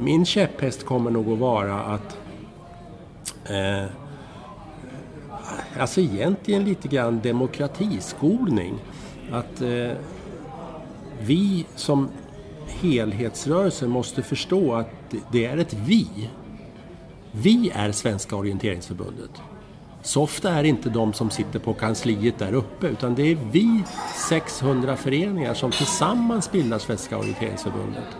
min käpphäst kommer nog att vara att eh, alltså egentligen lite grann demokratiskolning. Att eh, vi som helhetsrörelse måste förstå att det är ett vi. Vi är Svenska orienteringsförbundet. SOFT är inte de som sitter på kansliet där uppe utan det är vi 600 föreningar som tillsammans bildar Svenska orienteringsförbundet.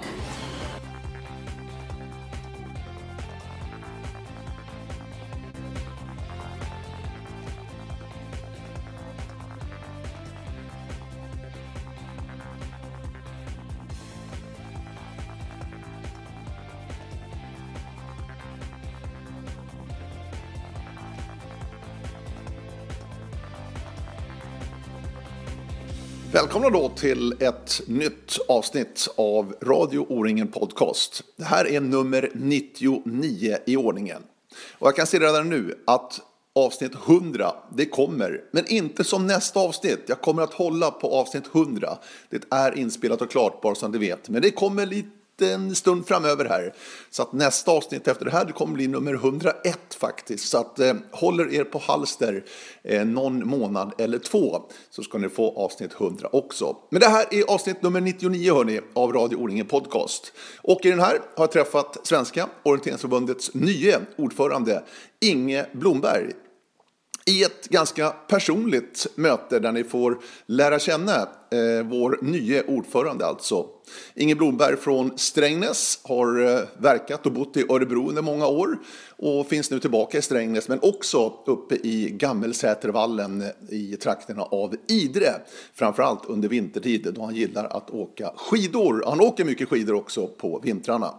Välkomna då till ett nytt avsnitt av Radio O-ringen Podcast. Det här är nummer 99 i ordningen. Och jag kan se redan nu att avsnitt 100, det kommer. Men inte som nästa avsnitt. Jag kommer att hålla på avsnitt 100. Det är inspelat och klart bara så att ni vet. Men det kommer lite en stund framöver här. Så att nästa avsnitt efter det här det kommer bli nummer 101 faktiskt. Så att eh, håller er på halster eh, någon månad eller två så ska ni få avsnitt 100 också. Men det här är avsnitt nummer 99 hörni av Radio O-ringen Podcast. Och i den här har jag träffat Svenska Orienteringsförbundets nye ordförande Inge Blomberg i ett ganska personligt möte där ni får lära känna eh, vår nye ordförande alltså. Inge Blomberg från Strängnäs har eh, verkat och bott i Örebro under många år och finns nu tillbaka i Strängnäs men också uppe i Gammelsätervallen eh, i trakterna av Idre. Framförallt under vintertid då han gillar att åka skidor. Han åker mycket skidor också på vintrarna.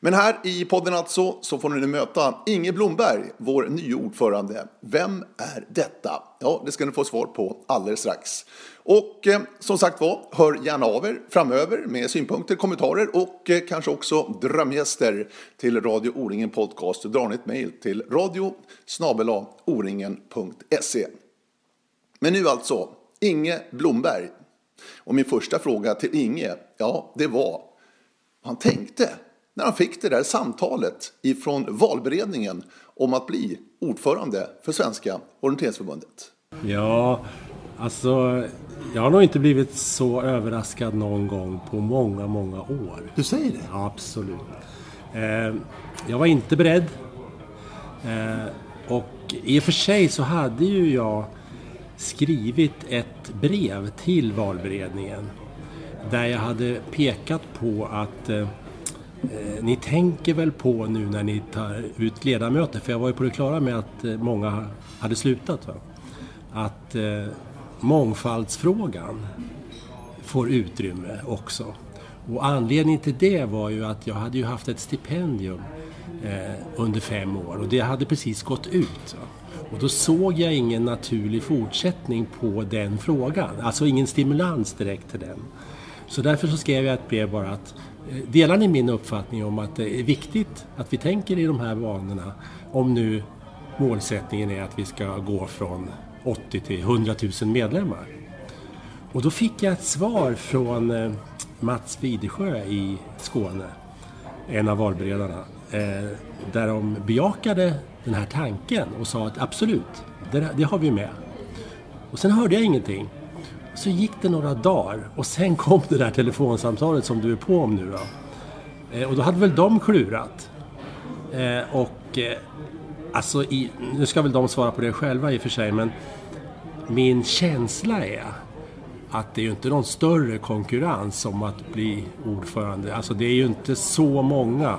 Men här i podden alltså så får ni nu möta Inge Blomberg, vår nya ordförande. Vem är detta? Ja, det ska ni få svar på alldeles strax. Och eh, som sagt var, hör gärna av er framöver med synpunkter, kommentarer och eh, kanske också drömgäster till Radio O-ringen Podcast. Dra ni ett mejl till radio oringen.se. Men nu alltså, Inge Blomberg. Och min första fråga till Inge, ja, det var vad han tänkte när han fick det där samtalet ifrån valberedningen om att bli ordförande för Svenska orienteringsförbundet? Ja, alltså jag har nog inte blivit så överraskad någon gång på många, många år. Du säger det? Ja, absolut. Eh, jag var inte beredd. Eh, och i och för sig så hade ju jag skrivit ett brev till valberedningen där jag hade pekat på att eh, Eh, ni tänker väl på nu när ni tar ut ledamöter, för jag var ju på det klara med att eh, många hade slutat, va? att eh, mångfaldsfrågan får utrymme också. Och anledningen till det var ju att jag hade ju haft ett stipendium eh, under fem år och det hade precis gått ut. Va? Och då såg jag ingen naturlig fortsättning på den frågan, alltså ingen stimulans direkt till den. Så därför så skrev jag ett brev bara att Eh, delar ni min uppfattning om att det är viktigt att vi tänker i de här banorna om nu målsättningen är att vi ska gå från 80 till 100 000 medlemmar? Och då fick jag ett svar från eh, Mats Videsjö i Skåne, en av valberedarna, eh, där de bejakade den här tanken och sa att absolut, det har vi med. Och sen hörde jag ingenting. Så gick det några dagar och sen kom det där telefonsamtalet som du är på om nu då. Eh, och då hade väl de klurat. Eh, och eh, alltså, i, nu ska väl de svara på det själva i och för sig, men min känsla är att det är ju inte någon större konkurrens om att bli ordförande. Alltså det är ju inte så många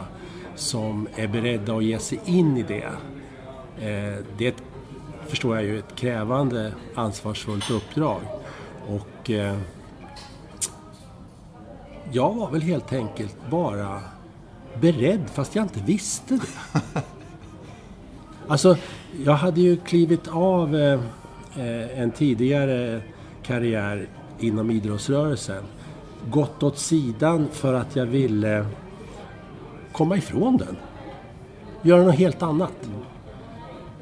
som är beredda att ge sig in i det. Eh, det är ett, förstår jag ju, ett krävande, ansvarsfullt uppdrag. Och eh, jag var väl helt enkelt bara beredd fast jag inte visste det. Alltså, jag hade ju klivit av eh, eh, en tidigare karriär inom idrottsrörelsen. Gått åt sidan för att jag ville komma ifrån den. Göra något helt annat.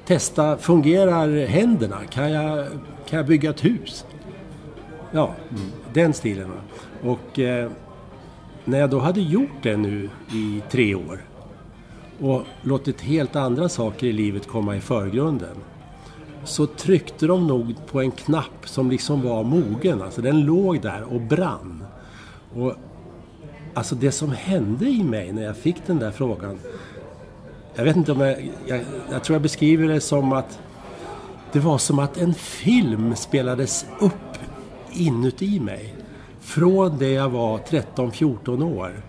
Testa, fungerar händerna? Kan jag, kan jag bygga ett hus? Ja, mm. den stilen. Och eh, när jag då hade gjort det nu i tre år och låtit helt andra saker i livet komma i förgrunden så tryckte de nog på en knapp som liksom var mogen. Alltså den låg där och brann. Och alltså det som hände i mig när jag fick den där frågan. Jag vet inte om jag... Jag, jag tror jag beskriver det som att det var som att en film spelades upp inuti mig. Från det jag var 13-14 år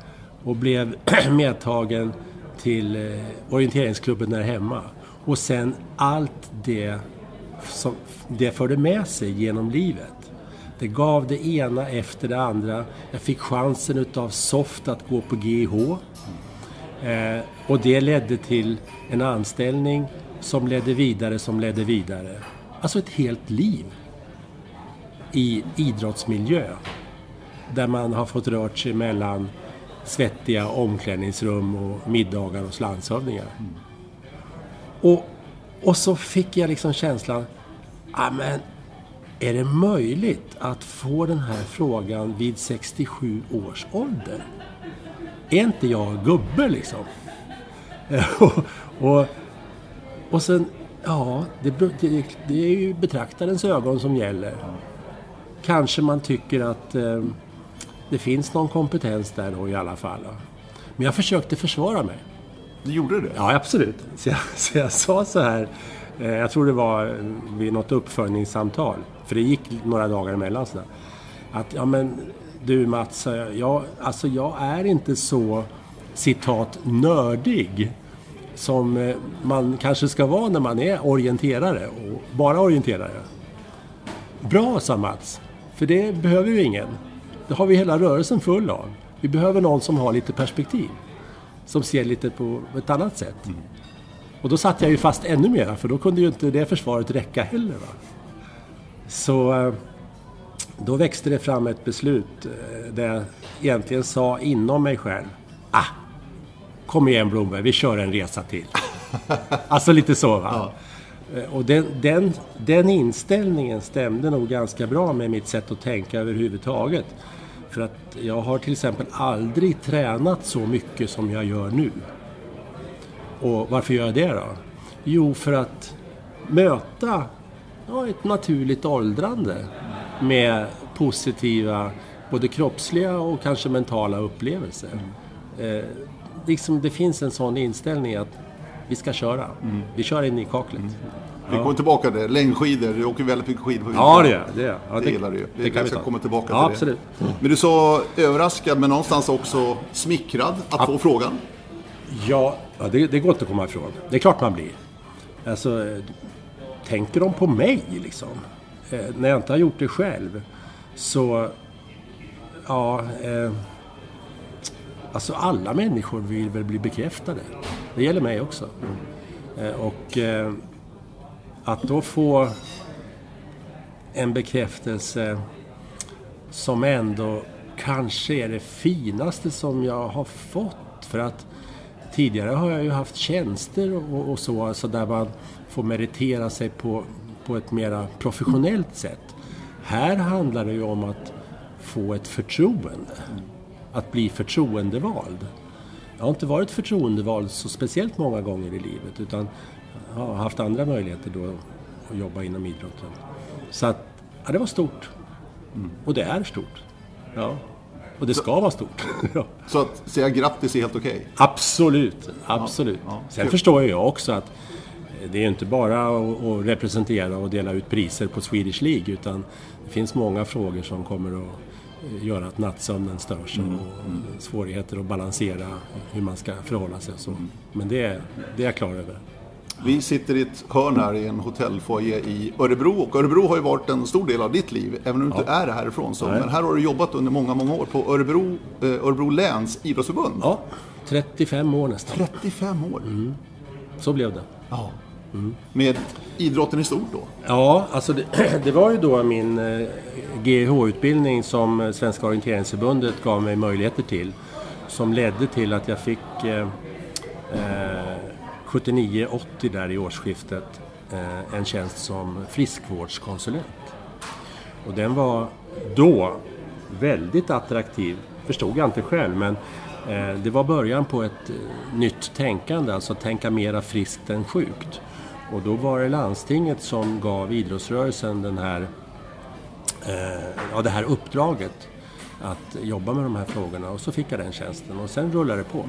och blev medtagen till eh, orienteringsklubben där hemma. Och sen allt det som det förde med sig genom livet. Det gav det ena efter det andra. Jag fick chansen utav SOFT att gå på GH. Eh, och det ledde till en anställning som ledde vidare, som ledde vidare. Alltså ett helt liv i idrottsmiljö. Där man har fått rört sig mellan svettiga omklädningsrum och middagar hos landshövdingar. Mm. Och, och så fick jag liksom känslan, ja men är det möjligt att få den här frågan vid 67 års ålder? Är inte jag gubbe liksom? och, och, och sen, ja, det, det, det, är ju betraktarens ögon som gäller. Kanske man tycker att eh, det finns någon kompetens där då i alla fall. Men jag försökte försvara mig. Du gjorde det? Ja, absolut. Så jag, så jag sa så här, eh, jag tror det var vid något uppföljningssamtal, för det gick några dagar emellan sådär. Att, ja men du Mats, jag, alltså jag är inte så citat nördig som eh, man kanske ska vara när man är orienterare och bara orienterare. Bra, sa Mats. För det behöver ju ingen. Det har vi hela rörelsen full av. Vi behöver någon som har lite perspektiv. Som ser lite på ett annat sätt. Mm. Och då satt jag ju fast ännu mera för då kunde ju inte det försvaret räcka heller. Va? Så eh, då växte det fram ett beslut eh, där jag egentligen sa inom mig själv Ah, kom igen Blomberg, vi kör en resa till. alltså lite så va. Ja. Eh, och den, den, den inställningen stämde nog ganska bra med mitt sätt att tänka överhuvudtaget. För att jag har till exempel aldrig tränat så mycket som jag gör nu. Och varför gör jag det då? Jo, för att möta ja, ett naturligt åldrande med positiva, både kroppsliga och kanske mentala upplevelser. Mm. Eh, liksom det finns en sån inställning att vi ska köra. Mm. Vi kör in i kaklet. Mm. Vi kommer tillbaka till det. Längdskidor, du åker väldigt mycket skidor på vintern. Ja, det gör jag. Ja, det, det gillar du ju. Det, det kan vi ska komma tillbaka till ja, det. absolut. Men du sa överraskad, men någonstans också smickrad att få frågan. Ja, ja det, det går inte att komma ifrån. Det är klart man blir. Alltså, tänker de på mig liksom? Eh, när jag inte har gjort det själv. Så, ja... Eh, alltså alla människor vill väl bli bekräftade. Det gäller mig också. Mm. Eh, och eh, att då få en bekräftelse som ändå kanske är det finaste som jag har fått. För att tidigare har jag ju haft tjänster och, och så, alltså där man får meritera sig på, på ett mera professionellt sätt. Här handlar det ju om att få ett förtroende. Att bli förtroendevald. Jag har inte varit förtroendevald så speciellt många gånger i livet utan har haft andra möjligheter då att jobba inom idrotten. Så att, ja, det var stort. Mm. Och det är stort. Ja. Och det ska vara stort. ja. Så att säga grattis är helt okej? Okay. Absolut, absolut. Ja, ja. Sen Kul. förstår jag också att det är inte bara att representera och dela ut priser på Swedish League utan det finns många frågor som kommer att göra att nattsömnen störs mm. och mm. svårigheter att balansera hur man ska förhålla sig. Så. Men det, det är jag klar över. Vi sitter i ett hörn här i en hotellfoajé i Örebro och Örebro har ju varit en stor del av ditt liv, även om du inte är härifrån. Så. Men här har du jobbat under många, många år på Örebro, eh, Örebro läns idrottsförbund. Ja, 35 år nästan. 35 år? Mm. Så blev det. Ja. Mm. Med idrotten i stort då? Ja, alltså det, det var ju då min eh, GH-utbildning som Svenska orienteringsförbundet gav mig möjligheter till. Som ledde till att jag fick eh, eh, 79-80 där i årsskiftet eh, en tjänst som friskvårdskonsulent. Och den var då väldigt attraktiv. Förstod jag inte själv men eh, det var början på ett eh, nytt tänkande, alltså tänka mera friskt än sjukt. Och då var det landstinget som gav idrottsrörelsen den här, ja, det här uppdraget att jobba med de här frågorna och så fick jag den tjänsten och sen rullade det på.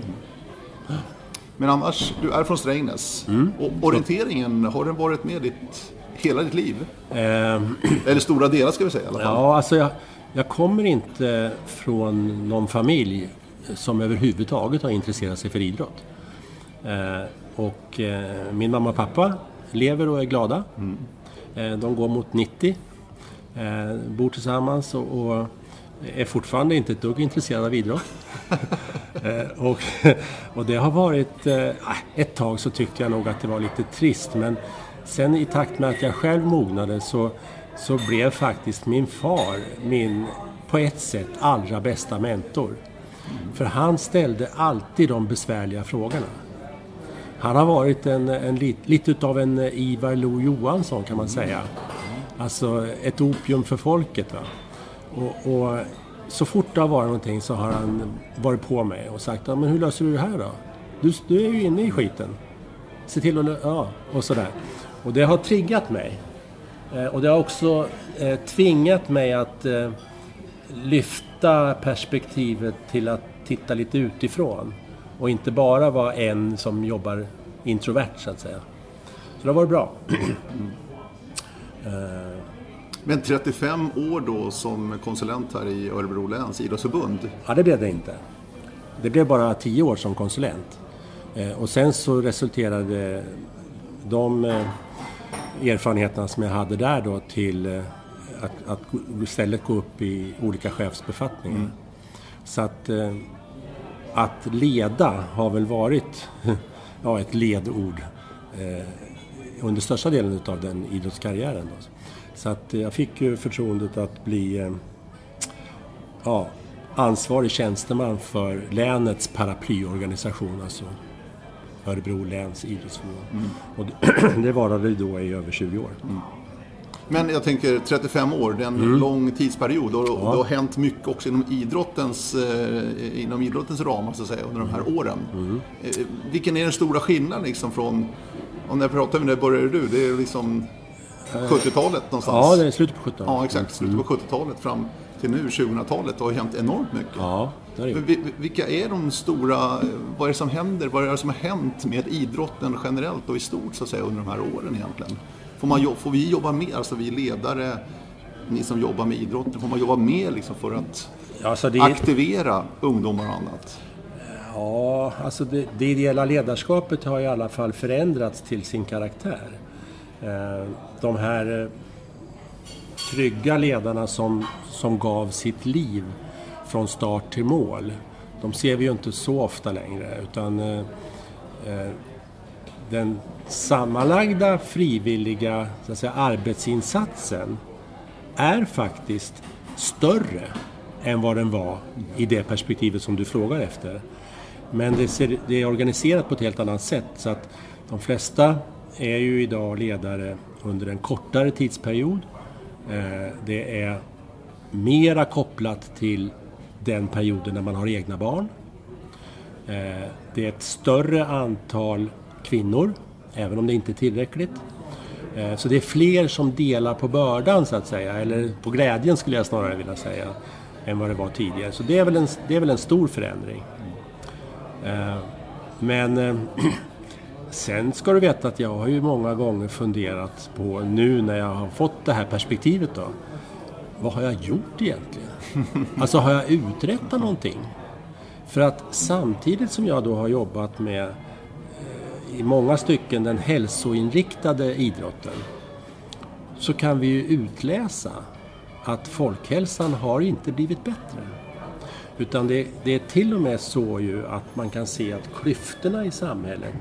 Men annars, du är från Strängnäs. Mm. Och orienteringen, har den varit med ditt, hela ditt liv? Eh, Eller stora delar ska vi säga i alla fall. Ja, alltså jag, jag kommer inte från någon familj som överhuvudtaget har intresserat sig för idrott. Eh, och eh, min mamma och pappa lever och är glada. Eh, de går mot 90, eh, bor tillsammans och, och är fortfarande inte ett dugg intresserade av idrott. Eh, och, och det har varit... Eh, ett tag så tyckte jag nog att det var lite trist men sen i takt med att jag själv mognade så, så blev faktiskt min far min, på ett sätt, allra bästa mentor. För han ställde alltid de besvärliga frågorna. Han har varit en, en, lit- lite utav en Ivar Lo-Johansson kan man säga. Alltså ett opium för folket. Va? Och, och så fort det har varit någonting så har han varit på mig och sagt ja, men hur löser du det här då? Du, du är ju inne i skiten. Se till att... Ja, och sådär. Och det har triggat mig. Eh, och det har också eh, tvingat mig att eh, lyfta perspektivet till att titta lite utifrån. Och inte bara vara en som jobbar introvert så att säga. Så det har varit bra. Eh, men 35 år då som konsulent här i Örebro läns idrottsförbund. Ja, det blev det inte. Det blev bara tio år som konsulent. Eh, och sen så resulterade de eh, erfarenheterna som jag hade där då till eh, att, att istället gå upp i olika chefsbefattningar. Så att, att leda har väl varit ja, ett ledord under största delen av den idrottskarriären. Då. Så att jag fick ju förtroendet att bli eh, ja, ansvarig tjänsteman för länets paraplyorganisation, alltså Örebro läns idrottsförbund. Och det, det varade då i över 20 år. Men jag tänker 35 år, det är en Mm. lång tidsperiod och, och det har hänt mycket också inom idrottens, eh, inom idrottens ramar så att säga, under de Mm. här åren. Eh, vilken är den stora skillnaden liksom från, om när jag pratar med dig började du, det är liksom 70-talet någonstans? Ja, det är slutet på 17. Ja, exakt. Slutet på 70-talet fram till nu, 2000-talet. Det har hänt enormt mycket. Ja, det har det Vilka är de stora, vad är det som händer, vad är det som har hänt med idrotten generellt och i stort så att säga under de här åren egentligen? Får, man, får vi jobba mer, alltså vi ledare, ni som jobbar med idrotten, får man jobba mer liksom för att alltså det, aktivera ungdomar och annat? ja, alltså det, det ideella ledarskapet har i alla fall förändrats till sin karaktär. Eh, de här eh, trygga ledarna som, som gav sitt liv från start till mål, de ser vi ju inte så ofta längre. Utan eh, den sammanlagda frivilliga så att säga, arbetsinsatsen är faktiskt större än vad den var i det perspektivet som du frågar efter. Men det, ser, det är organiserat på ett helt annat sätt så att de flesta är ju idag ledare under en kortare tidsperiod. Eh, det är mera kopplat till den perioden när man har egna barn. Eh, det är ett större antal kvinnor, även om det inte är tillräckligt. Eh, så det är fler som delar på bördan så att säga, eller på glädjen skulle jag snarare vilja säga, än vad det var tidigare. Så det är väl en, det är väl en stor förändring. Men sen ska du veta att jag har ju många gånger funderat på nu när jag har fått det här perspektivet då. Vad har jag gjort egentligen? Alltså har jag uträttat någonting? För att samtidigt som jag då har jobbat med eh, i många stycken den hälsoinriktade idrotten så kan vi ju utläsa att folkhälsan har inte blivit bättre. Utan det, det är till och med så ju att man kan se att klyftorna i samhället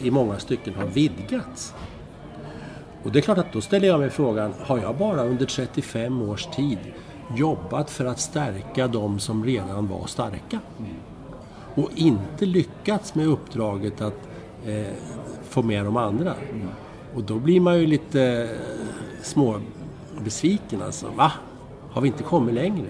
i många stycken har vidgats. Och det är klart att då ställer jag mig frågan, har jag bara under 35 års tid jobbat för att stärka de som redan var starka? Och inte lyckats med uppdraget att eh, få med de andra? Och då blir man ju lite eh, små besviken alltså. Va? har vi inte kommit längre.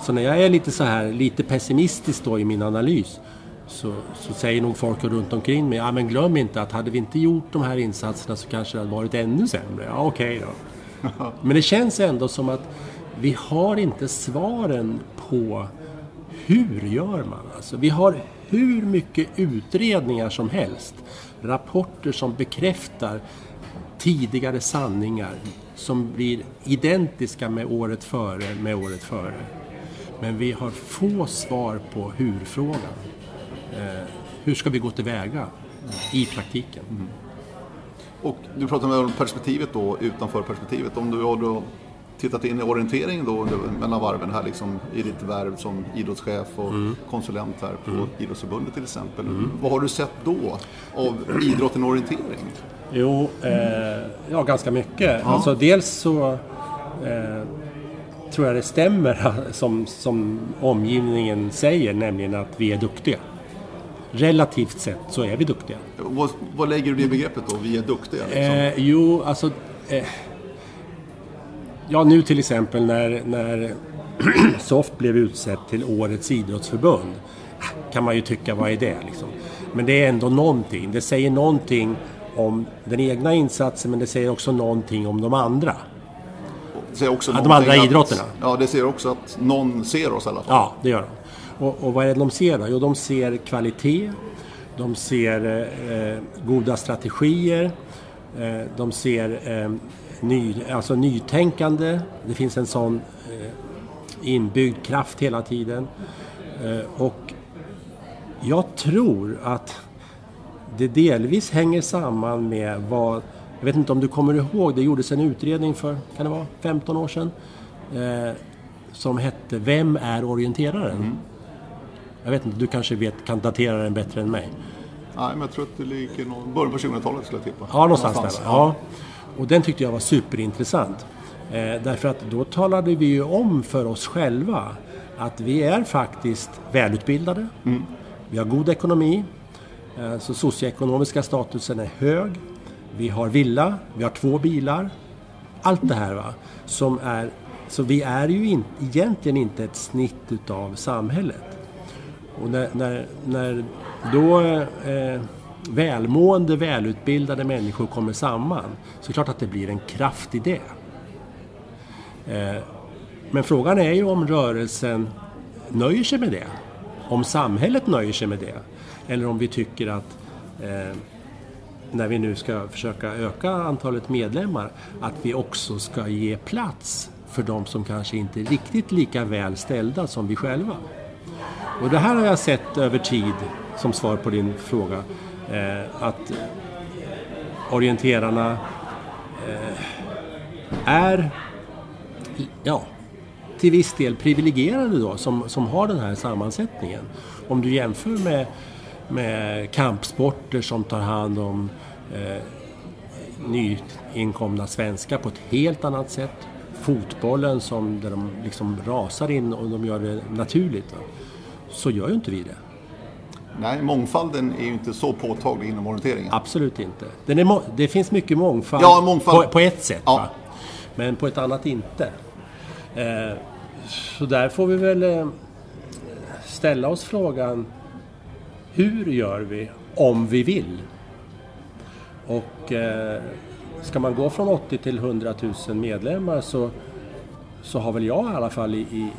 Så när jag är lite så här, lite pessimistisk då i min analys så, så säger nog folk runt omkring mig, ja men glöm inte att hade vi inte gjort de här insatserna så kanske det hade varit ännu sämre. Ja okej okay då. Men det känns ändå som att vi har inte svaren på hur gör man? Alltså, vi har hur mycket utredningar som helst. Rapporter som bekräftar tidigare sanningar som blir identiska med året före, med året före. Men vi har få svar på hur-frågan. Eh, hur ska vi gå tillväga i praktiken? Mm. Och du pratar om perspektivet då, utanför perspektivet. Om du har då tittat in i orientering då mellan varven här liksom i ditt värv som idrottschef och mm. konsulent här på mm. Idrottsförbundet till exempel. Mm. Vad har du sett då av idrotten och orientering? Jo, eh, ja ganska mycket. Ja. Alltså dels så eh, tror jag det stämmer som, som omgivningen säger, nämligen att vi är duktiga. Relativt sett så är vi duktiga. Vad, vad lägger du i begreppet då, vi är duktiga? Liksom? Eh, jo, alltså... Eh, ja, nu till exempel när, när SOFT blev utsett till Årets idrottsförbund kan man ju tycka, vad är det liksom? Men det är ändå någonting. Det säger någonting om den egna insatsen men det säger också någonting om de andra. Det säger också de andra att, idrotterna. Ja, det säger också att någon ser oss i alla fall. Ja, det gör de. Och, och vad är det de ser då? Jo, de ser kvalitet, de ser eh, goda strategier, eh, de ser eh, ny, alltså nytänkande. Det finns en sån eh, inbyggd kraft hela tiden. Eh, och jag tror att det delvis hänger samman med vad... Jag vet inte om du kommer ihåg, det gjordes en utredning för, kan det vara, 15 år sedan. Eh, som hette Vem är orienteraren? Mm. Jag vet inte, du kanske vet, kan datera den bättre än mig. Nej, men jag tror att det ligger någon, början på 2000-talet skulle jag tippa. Ja, någonstans, någonstans där. Ja. Och den tyckte jag var superintressant. Eh, därför att då talade vi ju om för oss själva att vi är faktiskt välutbildade. Mm. Vi har god ekonomi. Eh, så socioekonomiska statusen är hög. Vi har villa, vi har två bilar. Allt det här va. Som är, så vi är ju in, egentligen inte ett snitt utav samhället. Och när, när, när då eh, välmående, välutbildade människor kommer samman så är det klart att det blir en kraft i det. Eh, men frågan är ju om rörelsen nöjer sig med det. Om samhället nöjer sig med det. Eller om vi tycker att eh, när vi nu ska försöka öka antalet medlemmar att vi också ska ge plats för de som kanske inte är riktigt lika väl ställda som vi själva. Och det här har jag sett över tid, som svar på din fråga, eh, att orienterarna eh, är ja, till viss del privilegierade då, som, som har den här sammansättningen. Om du jämför med, med kampsporter som tar hand om eh, nyinkomna svenskar på ett helt annat sätt. Fotbollen som, där de liksom rasar in och de gör det naturligt. Då. Så gör ju inte vi det. Nej, mångfalden är ju inte så påtaglig inom orienteringen. Absolut inte. Det finns mycket mångfald, ja, mångfald. På, på, ett sätt, ja. men på ett annat inte. Eh, så där får vi väl eh, ställa oss frågan hur gör vi om vi vill? Och eh, ska man gå från 80 till 100 000 medlemmar så, så har väl jag i alla fall i, i,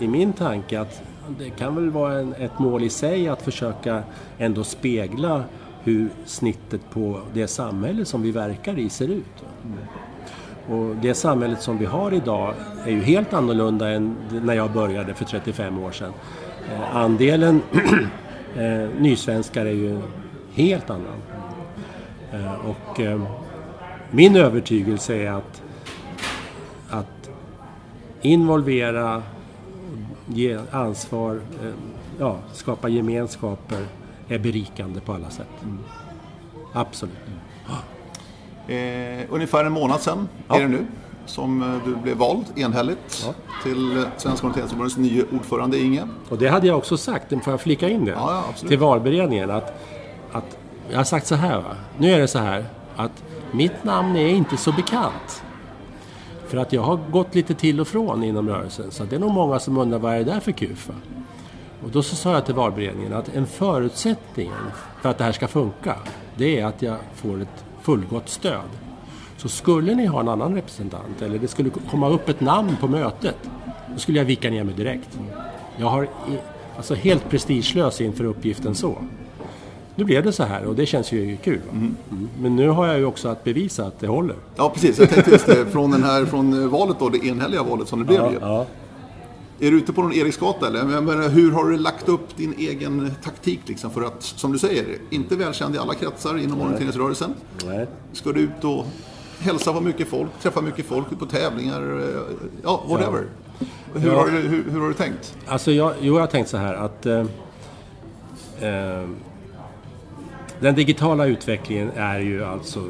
i min tanke att det kan väl vara en, ett mål i sig att försöka ändå spegla hur snittet på det samhälle som vi verkar i ser ut. Mm. Och det samhället som vi har idag är ju helt annorlunda än när jag började för 35 år sedan. Eh, andelen eh, nysvenskar är ju helt annan. Eh, och min övertygelse är att, att involvera, ge ansvar, eh, ja, skapa gemenskaper är berikande på alla sätt. Mm. Absolut. Eh, ungefär en månad sedan ja. är det nu som eh, du blev vald enhälligt ja. till Svenska Orienteringsförbundets nya ordförande Inge. Och det hade jag också sagt, får jag flika in det? Ja, till valberedningen att, att jag har sagt så här va. Nu är det så här att mitt namn är inte så bekant. För att jag har gått lite till och från inom rörelsen. Så det är nog många som undrar vad är det där för kufa? Och då så sa jag till valberedningen att en förutsättning för att det här ska funka, det är att jag får ett fullgott stöd. Så skulle ni ha en annan representant eller det skulle komma upp ett namn på mötet, då skulle jag vika ner mig direkt. Jag har alltså helt prestigelös inför uppgiften så. Nu blev det så här och det känns ju kul. va? Mm. Men nu har jag ju också att bevisa att det håller. Ja, precis. Jag tänkte just det. Från, den här, från valet då, det enhälliga valet som det blev ju. ja. Är du ute på någon Eriksgata eller? Men, men, hur har du lagt upp din egen taktik liksom för att, som du säger, inte välkänd i alla kretsar inom orienteringsrörelsen. Nej. Ska du ut och hälsa på mycket folk, träffa mycket folk, ut på tävlingar, eh, ja, whatever. Hur, Ja. Har du, hur, hur har du tänkt? Alltså jag, jo, jag har tänkt så här att eh, eh, den digitala utvecklingen är ju alltså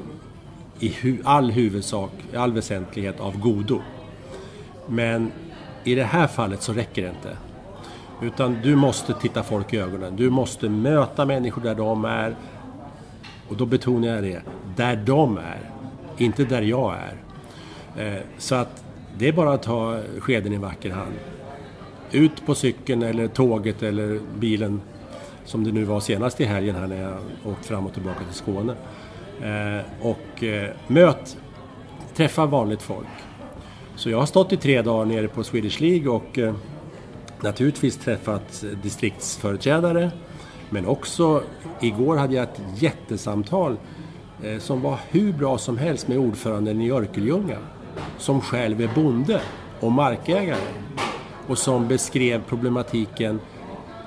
i hu, all huvudsak, i all väsentlighet av godo. Men i det här fallet så räcker det inte. Utan du måste titta folk i ögonen. Du måste möta människor där de är. Och då betonar jag det, där de är. Inte där jag är. Eh, så att det är bara att ta skeden i vacker hand ut på cykeln eller tåget eller bilen som det nu var senast i helgen här när jag åkt fram och tillbaka till Skåne. Eh, och eh, möt, träffa vanligt folk. Så jag har stått i tre dagar nere på Swedish League och eh, naturligtvis träffat distriktsföreträdare. Men också igår hade jag ett jättesamtal eh, som var hur bra som helst med ordföranden i Örkelljunga. Som själv är bonde och markägare och som beskrev problematiken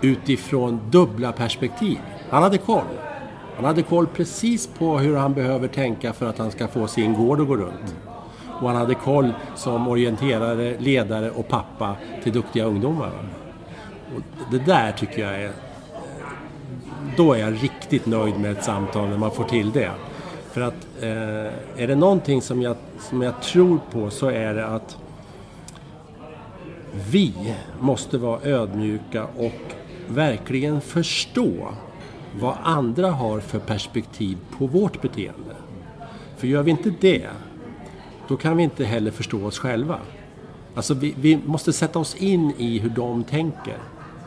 utifrån dubbla perspektiv. Han hade koll. Han hade koll precis på hur han behöver tänka för att han ska få sin gård att gå runt. Och han hade koll som orienterare, ledare och pappa till duktiga ungdomar. Och det där tycker jag är... Då är jag riktigt nöjd med ett samtal när man får till det. För att eh, är det någonting som jag, som jag tror på så är det att vi måste vara ödmjuka och verkligen förstå vad andra har för perspektiv på vårt beteende. För gör vi inte det, då kan vi inte heller förstå oss själva. Alltså vi, vi måste sätta oss in i hur de tänker.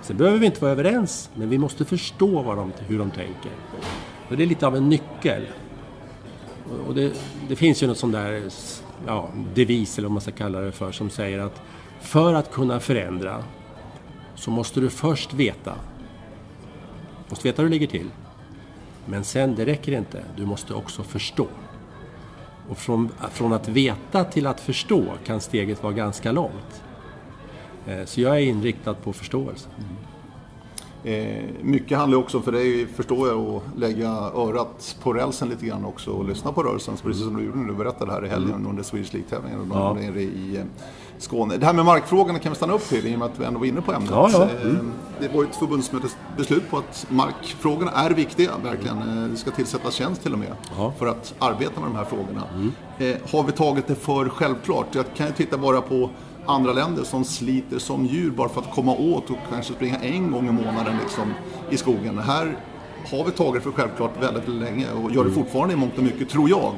Sen behöver vi inte vara överens, men vi måste förstå vad de, hur de tänker. Och det är lite av en nyckel. Och- det, det finns ju något sån där ja, devis, eller vad man ska kalla det för, som säger att för att kunna förändra så måste du först veta. Måste veta hur det ligger till. Men sen, det räcker inte. Du måste också förstå. Och från, från att veta till att förstå kan steget vara ganska långt. Eh, Så jag är inriktad på förståelse. Eh, mycket handlar också, för dig förstår jag, att lägga örat på rälsen lite grann också och lyssna på rörelsen. Precis som du gjorde när du berättade här i helgen under Swedish League-tävlingen Ja. nere i Skåne. Det här med markfrågorna kan vi stanna upp till i och med att vi ändå var inne på ämnet. Ja, ja. Eh, Det var ju ett förbundsmötesbeslut på att markfrågorna är viktiga, verkligen. Eh, Det ska tillsättas tjänst till och med Ja. för att arbeta med de här frågorna. Eh, har vi tagit det för självklart? Jag kan ju titta bara på andra länder som sliter som djur bara för att komma åt och kanske springa en gång i månaden liksom, i skogen. Här har vi tagit det för självklart väldigt länge och gör det fortfarande i mångt och mycket, tror jag.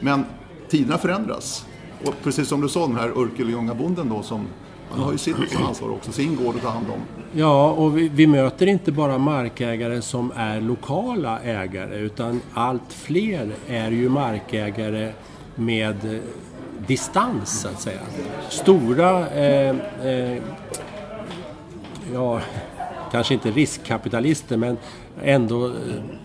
Men tiderna förändras. Och precis som du sa, den här Örkelljungabonden då som han har ju sitt ansvar också, sin gård att ta hand om. Ja, och vi, vi möter inte bara markägare som är lokala ägare utan allt fler är ju markägare med distans så att säga. Stora, eh, eh, ja, kanske inte riskkapitalister men ändå eh,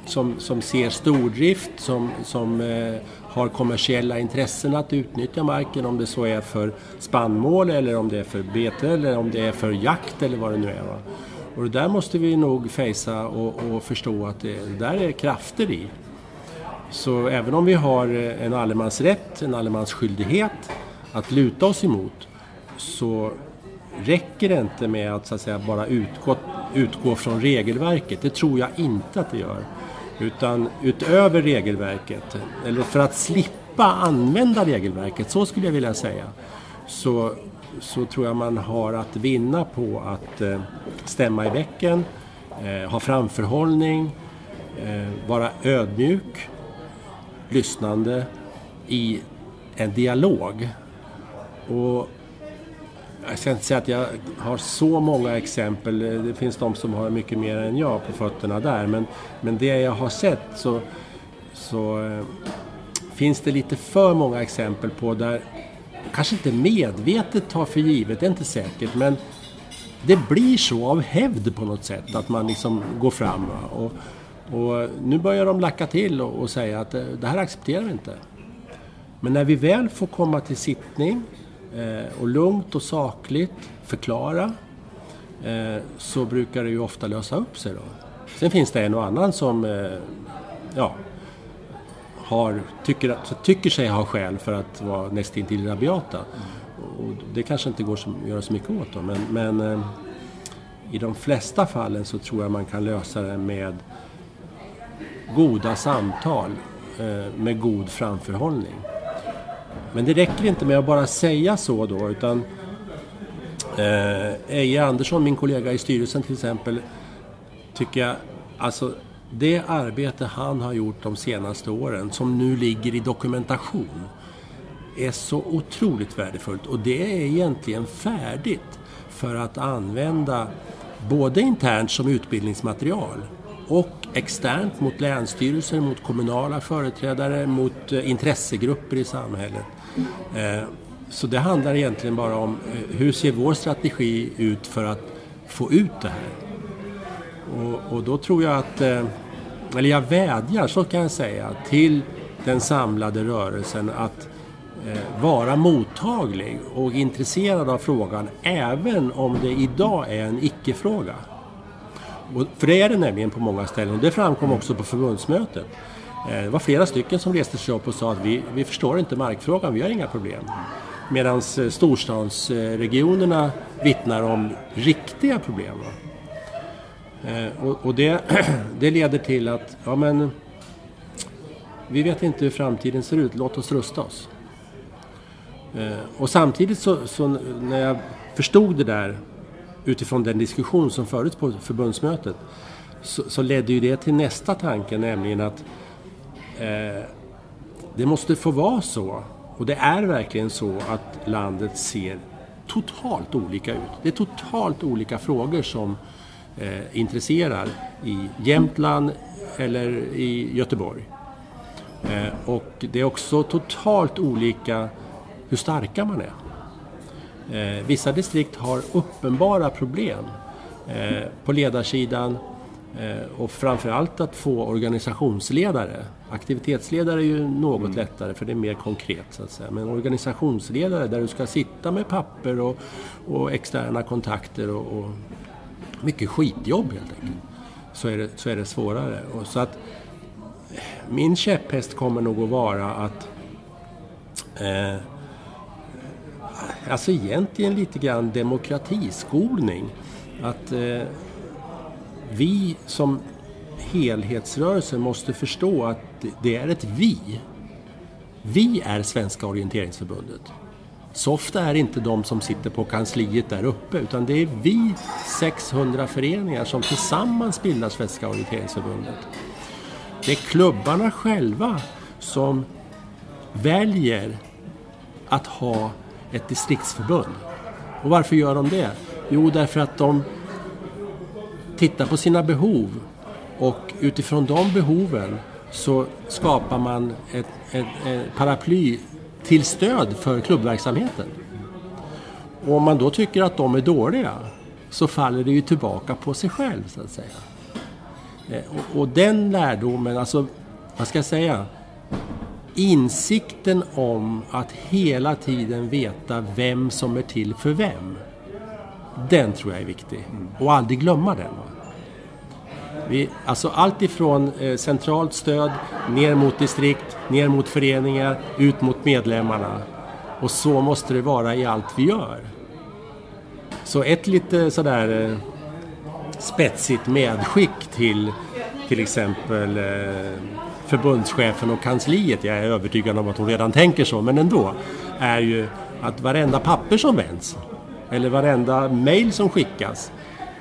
som, som ser stordrift, som, som eh, har kommersiella intressen att utnyttja marken om det så är för spannmål eller om det är för bete eller om det är för jakt eller vad det nu är. Va? Och det där måste vi nog fejsa och, och förstå att det, det där är krafter i. Så även om vi har en allemansrätt, en allemansskyldighet att luta oss emot så räcker det inte med att, så att säga, bara utgå, utgå från regelverket. Det tror jag inte att det gör. Utan utöver regelverket, eller för att slippa använda regelverket, så skulle jag vilja säga, så, så tror jag man har att vinna på att eh, stämma i bäcken, eh, ha framförhållning, eh, vara ödmjuk, lyssnande i en dialog. Och jag ska inte säga att jag har så många exempel. Det finns de som har mycket mer än jag på fötterna där. Men, men det jag har sett så, så eh, finns det lite för många exempel på där kanske inte medvetet tar för givet, det är inte säkert, men det blir så av hävd på något sätt att man liksom går fram. Och, och nu börjar de lacka till och, och säga att eh, det här accepterar vi inte. Men när vi väl får komma till sittning Eh, och lugnt och sakligt förklara eh, så brukar det ju ofta lösa upp sig då. Sen finns det en och annan som eh, ja, har, tycker, tycker sig ha skäl för att vara nästintill rabiata. Och det kanske inte går att göra så mycket åt då, men, men i de flesta fallen så tror jag man kan lösa det med goda samtal med god framförhållning. Men det räcker inte med att bara säga så då, utan eh, Eje Andersson, min kollega i styrelsen till exempel, tycker jag, alltså det arbete han har gjort de senaste åren, som nu ligger i dokumentation, är så otroligt värdefullt. Och det är egentligen färdigt för att använda både internt som utbildningsmaterial och externt mot länsstyrelser, mot kommunala företrädare, mot eh, intressegrupper i samhället. Eh, så det handlar egentligen bara om eh, hur ser vår strategi ut för att få ut det här? Och, och då tror jag att, eh, eller jag vädjar, så kan jag säga, till den samlade rörelsen att vara mottaglig och intresserad av frågan även om det idag är en icke-fråga. För det är det nämligen på många ställen och det framkom också på förbundsmötet. Eh, det var flera stycken som reste sig upp och sa att vi, vi förstår inte markfrågan, vi har inga problem. Medan eh, storstadsregionerna vittnar om riktiga problem. Eh, och, och det, det leder till att, ja men, vi vet inte hur framtiden ser ut, låt oss rusta oss. Och samtidigt så, så när jag förstod det där utifrån den diskussion som fördes på förbundsmötet så, så ledde ju det till nästa tanke, nämligen att eh, det måste få vara så, och det är verkligen så, att landet ser totalt olika ut. Det är totalt olika frågor som eh, intresserar i Jämtland eller i Göteborg. Eh, och det är också totalt olika hur starka man är. Eh, vissa distrikt har uppenbara problem eh, på ledarsidan eh, och framförallt att få organisationsledare. Aktivitetsledare är ju något mm. lättare för det är mer konkret så att säga. Men organisationsledare där du ska sitta med papper och, och externa kontakter och, och, mycket skitjobb helt enkelt. Så är det, så är det svårare. Och så att min käpphäst kommer nog att vara att eh, alltså egentligen lite grann demokratiskolning. Att eh, vi som helhetsrörelsen måste förstå att det är ett vi. Vi är Svenska orienteringsförbundet. SOFTA är inte de som sitter på kansliet där uppe utan det är vi 600 föreningar som tillsammans bildar Svenska orienteringsförbundet. Det är klubbarna själva som väljer att ha ett distriktsförbund. Och varför gör de det? Jo, därför att de tittar på sina behov och utifrån de behoven så skapar man ett, ett, ett paraply till stöd för klubbverksamheten. Och om man då tycker att de är dåliga så faller det ju tillbaka på sig själv så att säga. Eh, och, och den lärdomen, alltså vad ska jag säga? insikten om att hela tiden veta vem som är till för vem. Den tror jag är viktig. Och aldrig glömma den. Vi, alltså allt ifrån eh, centralt stöd, ner mot distrikt, ner mot föreningar, ut mot medlemmarna. Och så måste det vara i allt vi gör. Så ett lite sådär eh, spetsigt medskick till till exempel eh, förbundschefen och kansliet, jag är övertygad om att hon redan tänker så, men ändå, är ju att varenda papper som vänds eller varenda mail som skickas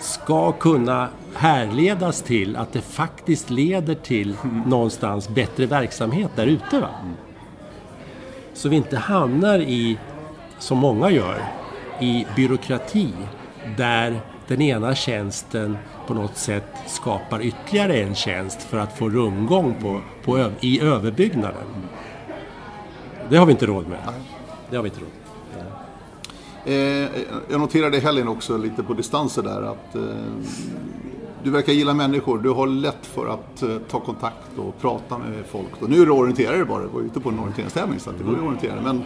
ska kunna härledas till att det faktiskt leder till någonstans bättre verksamhet där ute. Så vi inte hamnar i som många gör, i byråkrati där den ena tjänsten på något sätt skapar ytterligare en tjänst för att få rundgång på, på, i överbyggnaden. Det har vi inte råd med. Det har vi inte råd med. Eh, jag noterade i helgen också lite på distanser där att eh, du verkar gilla människor. Du har lätt för att eh, ta kontakt och prata med folk. Och nu är du orienterare bara. Du var ute på en orienteringstävling så det går ju orienterare. Men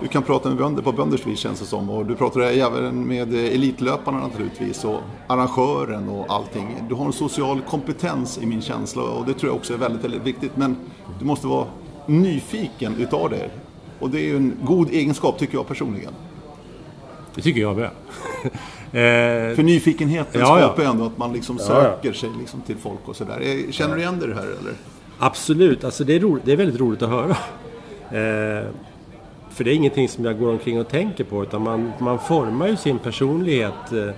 du kan prata med bönder på bönders vis känns det som. Och du pratar även med elitlöparna naturligtvis och arrangören och allting. Du har en social kompetens i min känsla och det tror jag också är väldigt, väldigt viktigt. Men du måste vara nyfiken utav det. Och det är ju en god egenskap tycker jag personligen. Det tycker jag med. För nyfikenheten ja, skapar ju ändå att man liksom söker ja, sig liksom till folk och sådär. Känner du igen dig i det här eller? Absolut, alltså det är, roligt, det är väldigt roligt att höra. Eh, för det är ingenting som jag går omkring och tänker på utan man, man formar ju sin personlighet eh,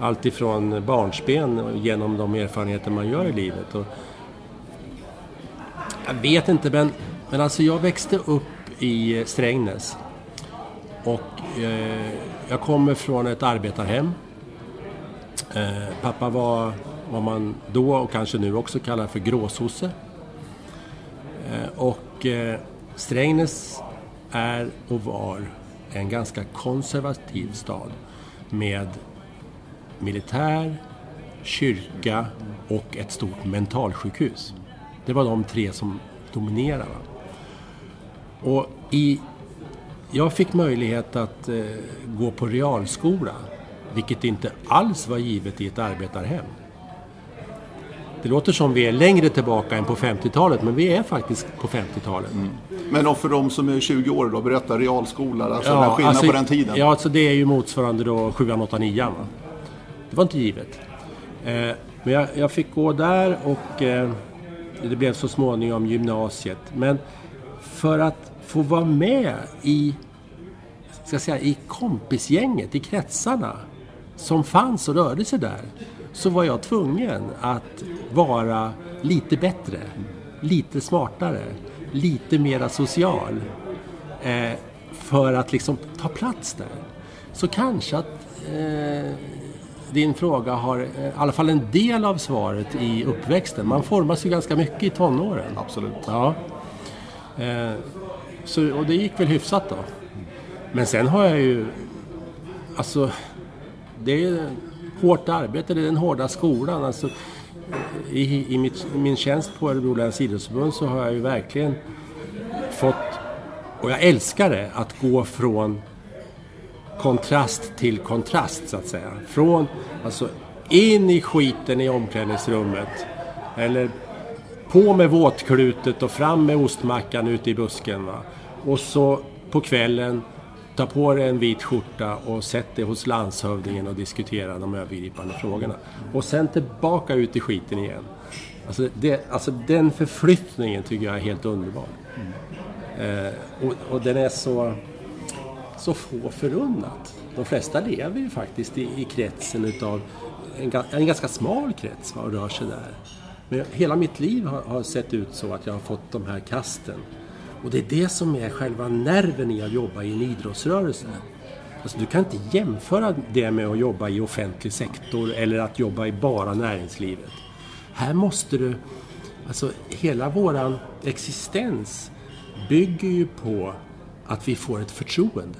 alltifrån barnsben genom de erfarenheter man gör i livet. Och jag vet inte men, men alltså jag växte upp i Strängnäs. Och eh, jag kommer från ett arbetarhem. Eh, pappa var vad man då och kanske nu också kallar för gråsosse. Eh, och eh, Strängnäs är och var en ganska konservativ stad med militär, kyrka och ett stort mentalsjukhus. Det var de tre som dominerade. Och i, jag fick möjlighet att eh, gå på realskola, vilket inte alls var givet i ett arbetarhem. Det låter som vi är längre tillbaka än på 50-talet, men vi är faktiskt på 50-talet. Mm. Men för de som är 20 år då, berätta realskola, alltså ja, skillnad alltså, på den tiden. Ja, alltså det är ju motsvarande då 7 8 9 va? Det var inte givet. Eh, men jag, jag, fick gå där och eh, det blev så småningom gymnasiet. Men för att få vara med i, ska säga, i kompisgänget, i kretsarna som fanns och rörde sig där så var jag tvungen att vara lite bättre, lite smartare, lite mera social eh, för att liksom ta plats där. Så kanske att eh, din fråga har eh, i alla fall en del av svaret i uppväxten. Man formas ju ganska mycket i tonåren. Absolut. Ja. Så, och det gick väl hyfsat då. Men sen har jag ju... Alltså, det är hårt arbete, det är den hårda skolan. Alltså, i, i, mitt, i min tjänst på Örebro läns idrottsförbund så har jag ju verkligen fått, och jag älskar det, att gå från kontrast till kontrast så att säga. Från, alltså in i skiten i omklädningsrummet. Eller på med våtklutet och fram med ostmackan ute i busken. Va? Och så på kvällen ta på dig en vit skjorta och sätt dig hos landshövdingen och diskutera de övergripande frågorna. Och sen tillbaka ut i skiten igen. Alltså, det, alltså den förflyttningen tycker jag är helt underbar. Mm. Eh, och, och, den är så, så få förunnat. De flesta lever ju faktiskt i, i kretsen utav en, en ganska smal krets va, och rör sig där. Men hela mitt liv har, har sett ut så att jag har fått de här kasten. Och det är det som är själva nerven i att jobba i en idrottsrörelse. Alltså, du kan inte jämföra det med att jobba i offentlig sektor eller att jobba i bara näringslivet. Här måste du... Alltså hela våran existens bygger ju på att vi får ett förtroende.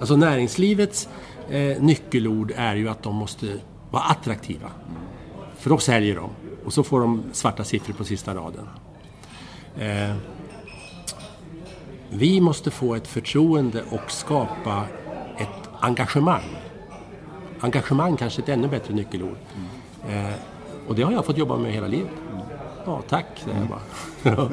Alltså näringslivets eh, nyckelord är ju att de måste vara attraktiva. För då säljer de. Och så får de svarta siffror på sista raden. Eh, vi måste få ett förtroende och skapa ett engagemang. Engagemang kanske är ett ännu bättre nyckelord. Mm. Eh, och det har jag fått jobba med hela livet. Ja, tack, säger jag bara.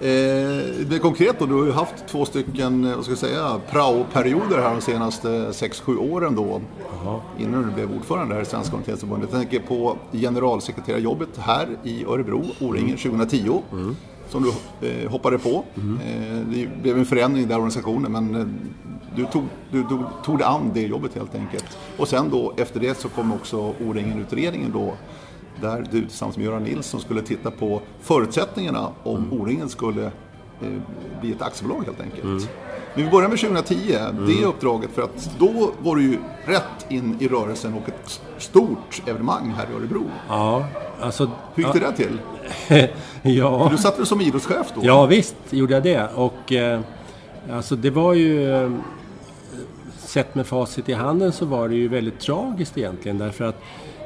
eh, det konkret då, du har ju haft två stycken, vad ska jag säga, prao-perioder här de senaste 6-7 åren då. Aha. Innan du blev ordförande här i Svenska Orienteringsförbundet. Jag tänker på generalsekreterarjobbet här i Örebro, O-ringen, 2010. Mm. Som du eh, hoppade på. Mm. Eh, det blev en förändring i den organisationen men eh, du tog, du, du tog dig an det jobbet helt enkelt. Och sen då efter det så kom också O-ringen-utredningen då där du tillsammans med Göran Nilsson skulle titta på förutsättningarna om mm. O-ringen skulle eh, bli ett aktiebolag helt enkelt. Mm. Men vi börjar med 2010, mm. det uppdraget, för att då var du ju rätt in i rörelsen och ett stort evenemang här i Örebro. Ja, alltså... Hur gick det där till? ja... För du satt väl som idrottschef då? Ja, visst gjorde jag det. Och eh, alltså det var ju... Eh, sett med facit i handen så var det ju väldigt tragiskt egentligen därför att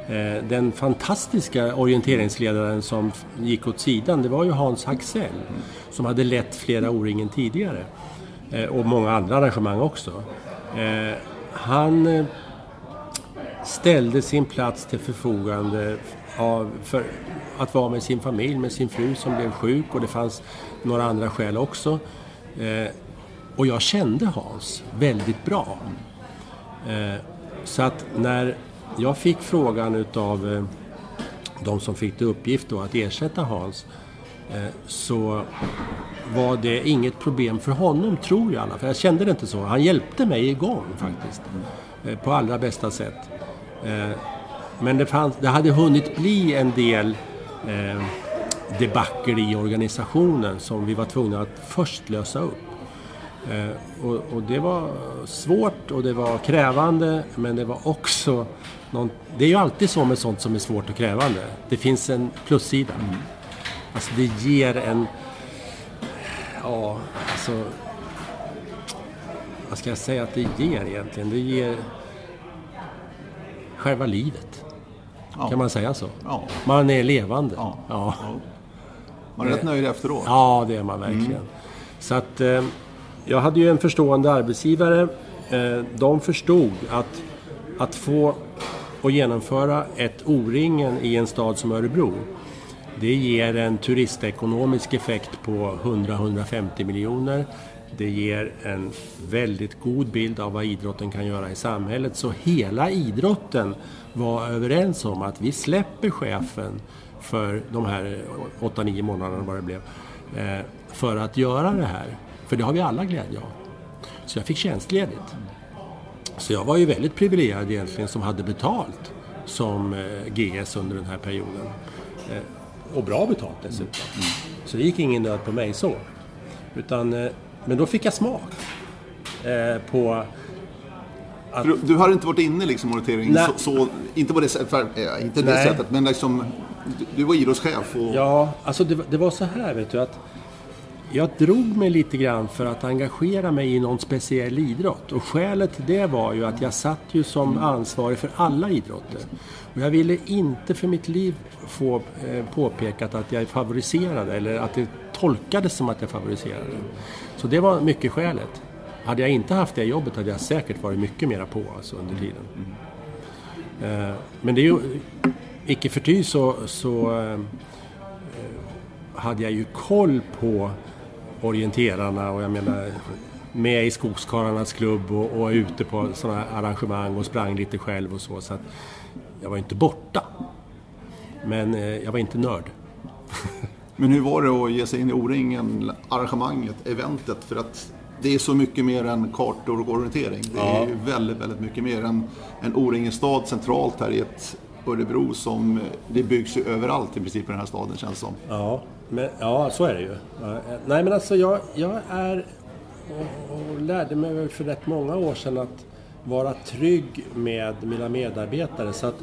Eh, den fantastiska orienteringsledaren som gick åt sidan, det var ju Hans Haxell som hade lett flera O-ringen tidigare. Eh, och många andra arrangemang också. Eh, han ställde sin plats till förfogande av, för att vara med sin familj, med sin fru som blev sjuk och det fanns några andra skäl också. och jag kände Hans väldigt bra. så att när jag fick frågan utav eh, de som fick till uppgift då att ersätta Hans eh, så var det inget problem för honom, tror jag. För jag kände det inte så. Han hjälpte mig igång faktiskt. Eh, på allra bästa sätt. Men det, fanns, det hade hunnit bli en del eh, debacle i organisationen som vi var tvungna att först lösa upp. Och, och, det var svårt och det var krävande men det var också någon, Det är ju alltid så med sånt som är svårt och krävande. Det finns en plussida. Mm. Alltså det ger en Ja, alltså... Vad ska jag säga att det ger egentligen? Det ger själva livet. Ja. Kan man säga så? Ja. Man är levande. Ja. ja. Man är rätt nöjd efteråt. Ja, det är man verkligen. Mm. Så att eh, jag hade ju en förstående arbetsgivare. Eh, de förstod att, att få och genomföra ett O-ringen i en stad som Örebro det ger en turistekonomisk effekt på 100-150 miljoner. Det ger en väldigt god bild av vad idrotten kan göra i samhället. Så hela idrotten var överens om att vi släpper chefen för de här 8-9 månaderna vad det blev. Eh, för att göra det här. För det har vi alla glädje av. Så jag fick tjänstledigt. Så jag var ju väldigt privilegierad egentligen som hade betalt som eh, GS under den här perioden. Eh, och bra betalt dessutom. Mm. Så det gick ingen nöd på mig så. Utan, eh, men då fick jag smak på att... Du, du har inte varit inne liksom monitering så, så, inte på det, för, inte det sättet, men liksom du, du var idrottschef och... Ja, alltså det, det, var så här vet du att jag drog mig lite grann för att engagera mig i någon speciell idrott. Och skälet till det var ju att jag satt ju som ansvarig för alla idrotter. Och jag ville inte för mitt liv få eh, påpekat att jag favoriserade eller att det tolkades som att jag favoriserade. Så det var mycket skälet. Hade jag inte haft det jobbet hade jag säkert varit mycket mera på alltså, under tiden. Eh, men det är ju, icke förty så, så eh, hade jag ju koll på orienterarna och jag menar med i Skogskarlarnas klubb och, och ute på sådana arrangemang och sprang lite själv och så. så att jag var inte borta. Men eh, jag var inte nörd. Men hur var det att ge sig in i O-ringen, arrangemanget, eventet? För att det är så mycket mer än kartor och orientering. Det är ja. väldigt, väldigt mycket mer än en O-ringen stad centralt här i ett Örebro som det byggs ju överallt i princip i den här staden känns som. Ja, men, ja så är det ju. Nej men alltså jag, jag är och, och lärde mig för rätt många år sedan att vara trygg med mina medarbetare. Så att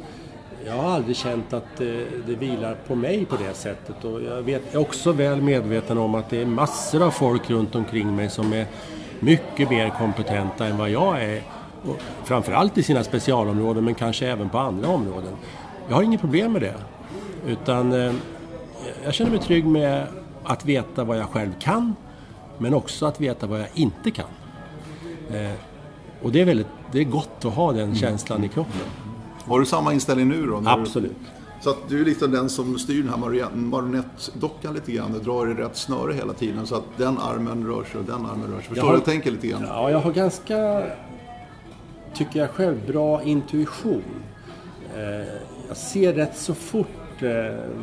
jag har aldrig känt att det, det vilar på mig på det sättet. Och jag vet, är också väl medveten om att det är massor av folk runt omkring mig som är mycket mer kompetenta än vad jag är. Och framförallt i sina specialområden men kanske även på andra områden. Jag har inget problem med det. Utan eh, jag känner mig trygg med att veta vad jag själv kan men också att veta vad jag inte kan. Eh, och det är, väldigt, det är gott att ha den mm. känslan i kroppen. Har du samma inställning nu då? Absolut. Så att du är liksom den som styr den här marionettdockan lite grann och drar i rätt snöre hela tiden så att den armen rör sig och den armen rör sig. Förstår du vad jag tänker lite grann? Ja, jag har ganska, tycker jag själv, bra intuition. Eh, jag ser rätt så fort eh,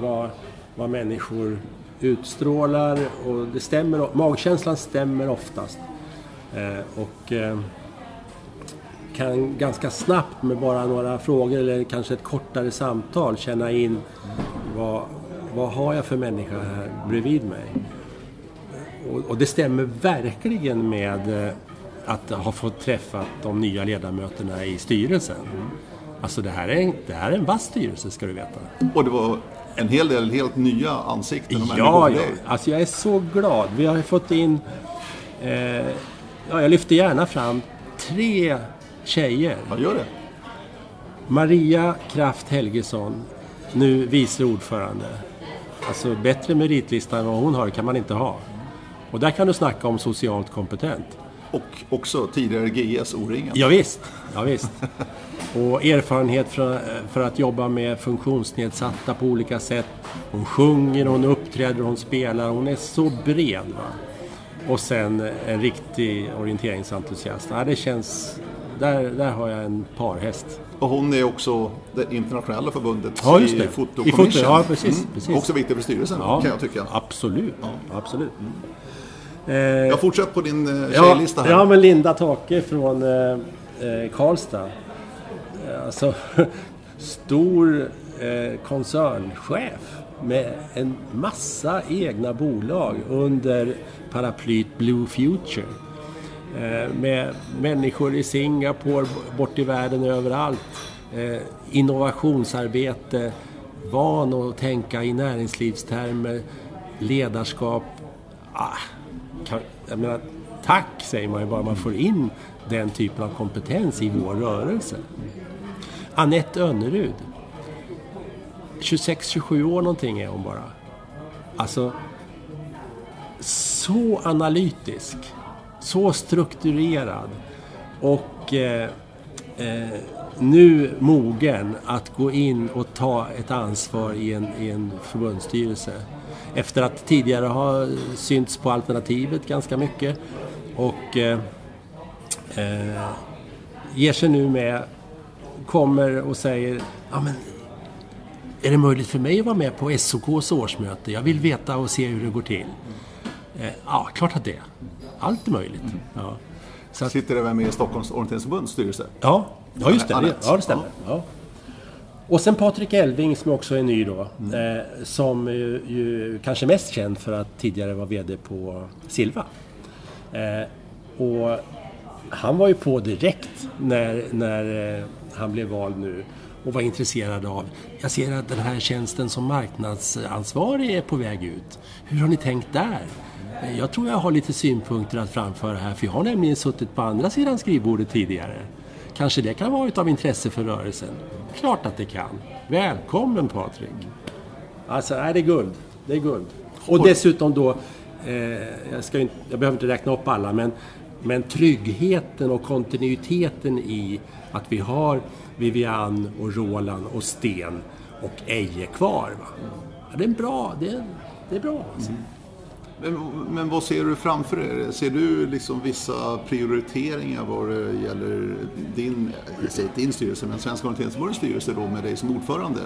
vad, vad människor utstrålar och det stämmer, magkänslan stämmer oftast. Eh, och kan ganska snabbt med bara några frågor eller kanske ett kortare samtal känna in vad, vad har jag för människa här bredvid mig. och, och det stämmer verkligen med eh, att ha fått träffa de nya ledamöterna i styrelsen. Alltså det här är en, det här är en vass styrelse ska du veta. Och det var en hel del helt nya ansikten och Ja, ja. Alltså jag är så glad. Vi har fått in... Eh, ja, jag lyfter gärna fram tre tjejer. Ja, gör det. Maria Kraft Helgesson, nu vice ordförande. Alltså bättre meritlista än vad hon har kan man inte ha. Och där kan du snacka om socialt kompetent. Och också tidigare GS O-ringen. Ja, visst, ja, visst. Och erfarenhet för, för att jobba med funktionsnedsatta på olika sätt. Hon sjunger, hon uppträder, hon spelar. Hon är så bred. Va? Och sen en riktig orienteringsentusiast. Ja, det känns... Där, där har jag en parhäst. Och hon är också det internationella förbundet Ja, i. Foto I foto, ja, precis, precis. Också viktigt för styrelsen kan jag tycka. Absolut. absolut. Jag fortsätter på din eh, tjejlista här. ja, men Linda Take från eh, eh, Karlstad. Eh, Alltså, stor eh, koncernchef med en massa egna bolag under paraplyt Blue Future. Eh, med människor i Singapore, bort i världen överallt. Eh, innovationsarbete, van att tänka i näringslivstermer, ledarskap. Ah, jag menar, tack säger man ju bara man får in den typen av kompetens i vår rörelse. Annette Önnerud. 26-27 år någonting är hon bara. Alltså, så analytisk, så strukturerad och eh, eh, nu mogen att gå in och ta ett ansvar i en, i en förbundsstyrelse. Efter att tidigare ha synts på Alternativet ganska mycket och eh, eh, ger sig nu med, kommer och säger ja, men är det möjligt för mig att vara med på SOKs årsmöte? Jag vill veta och se hur det går till. Eh, ja, klart att det är. Allt är möjligt. Ja. Så att, Sitter även med i Stockholms orienteringsförbunds styrelse. ja, ja, just det. Ja, det stämmer. Ja. Och sen Patrik Elving som också är ny då. Eh, som ju, ju kanske mest känd för att tidigare vara VD på Silva. Eh, och han var ju på direkt när, när eh, han blev vald nu och var intresserad av, jag ser att den här tjänsten som marknadsansvarig är på väg ut. Hur har ni tänkt där? Jag tror jag har lite synpunkter att framföra här för jag har nämligen suttit på andra sidan skrivbordet tidigare. Kanske det kan vara av intresse för rörelsen? Klart att det kan. Välkommen Patrik! Alltså, nej, det är guld. Det är guld. Och dessutom då, eh, jag, ska inte, jag behöver inte räkna upp alla, men, men tryggheten och kontinuiteten i att vi har Vivian och Roland och Sten och Eje kvar. Va? Ja, det är bra. Det är, det är bra. Alltså. Men, men vad ser du framför dig? Ser du liksom vissa prioriteringar vad det gäller din, jag säger din styrelse, men Svenska orienteringsförbundets styrelse då med dig som ordförande?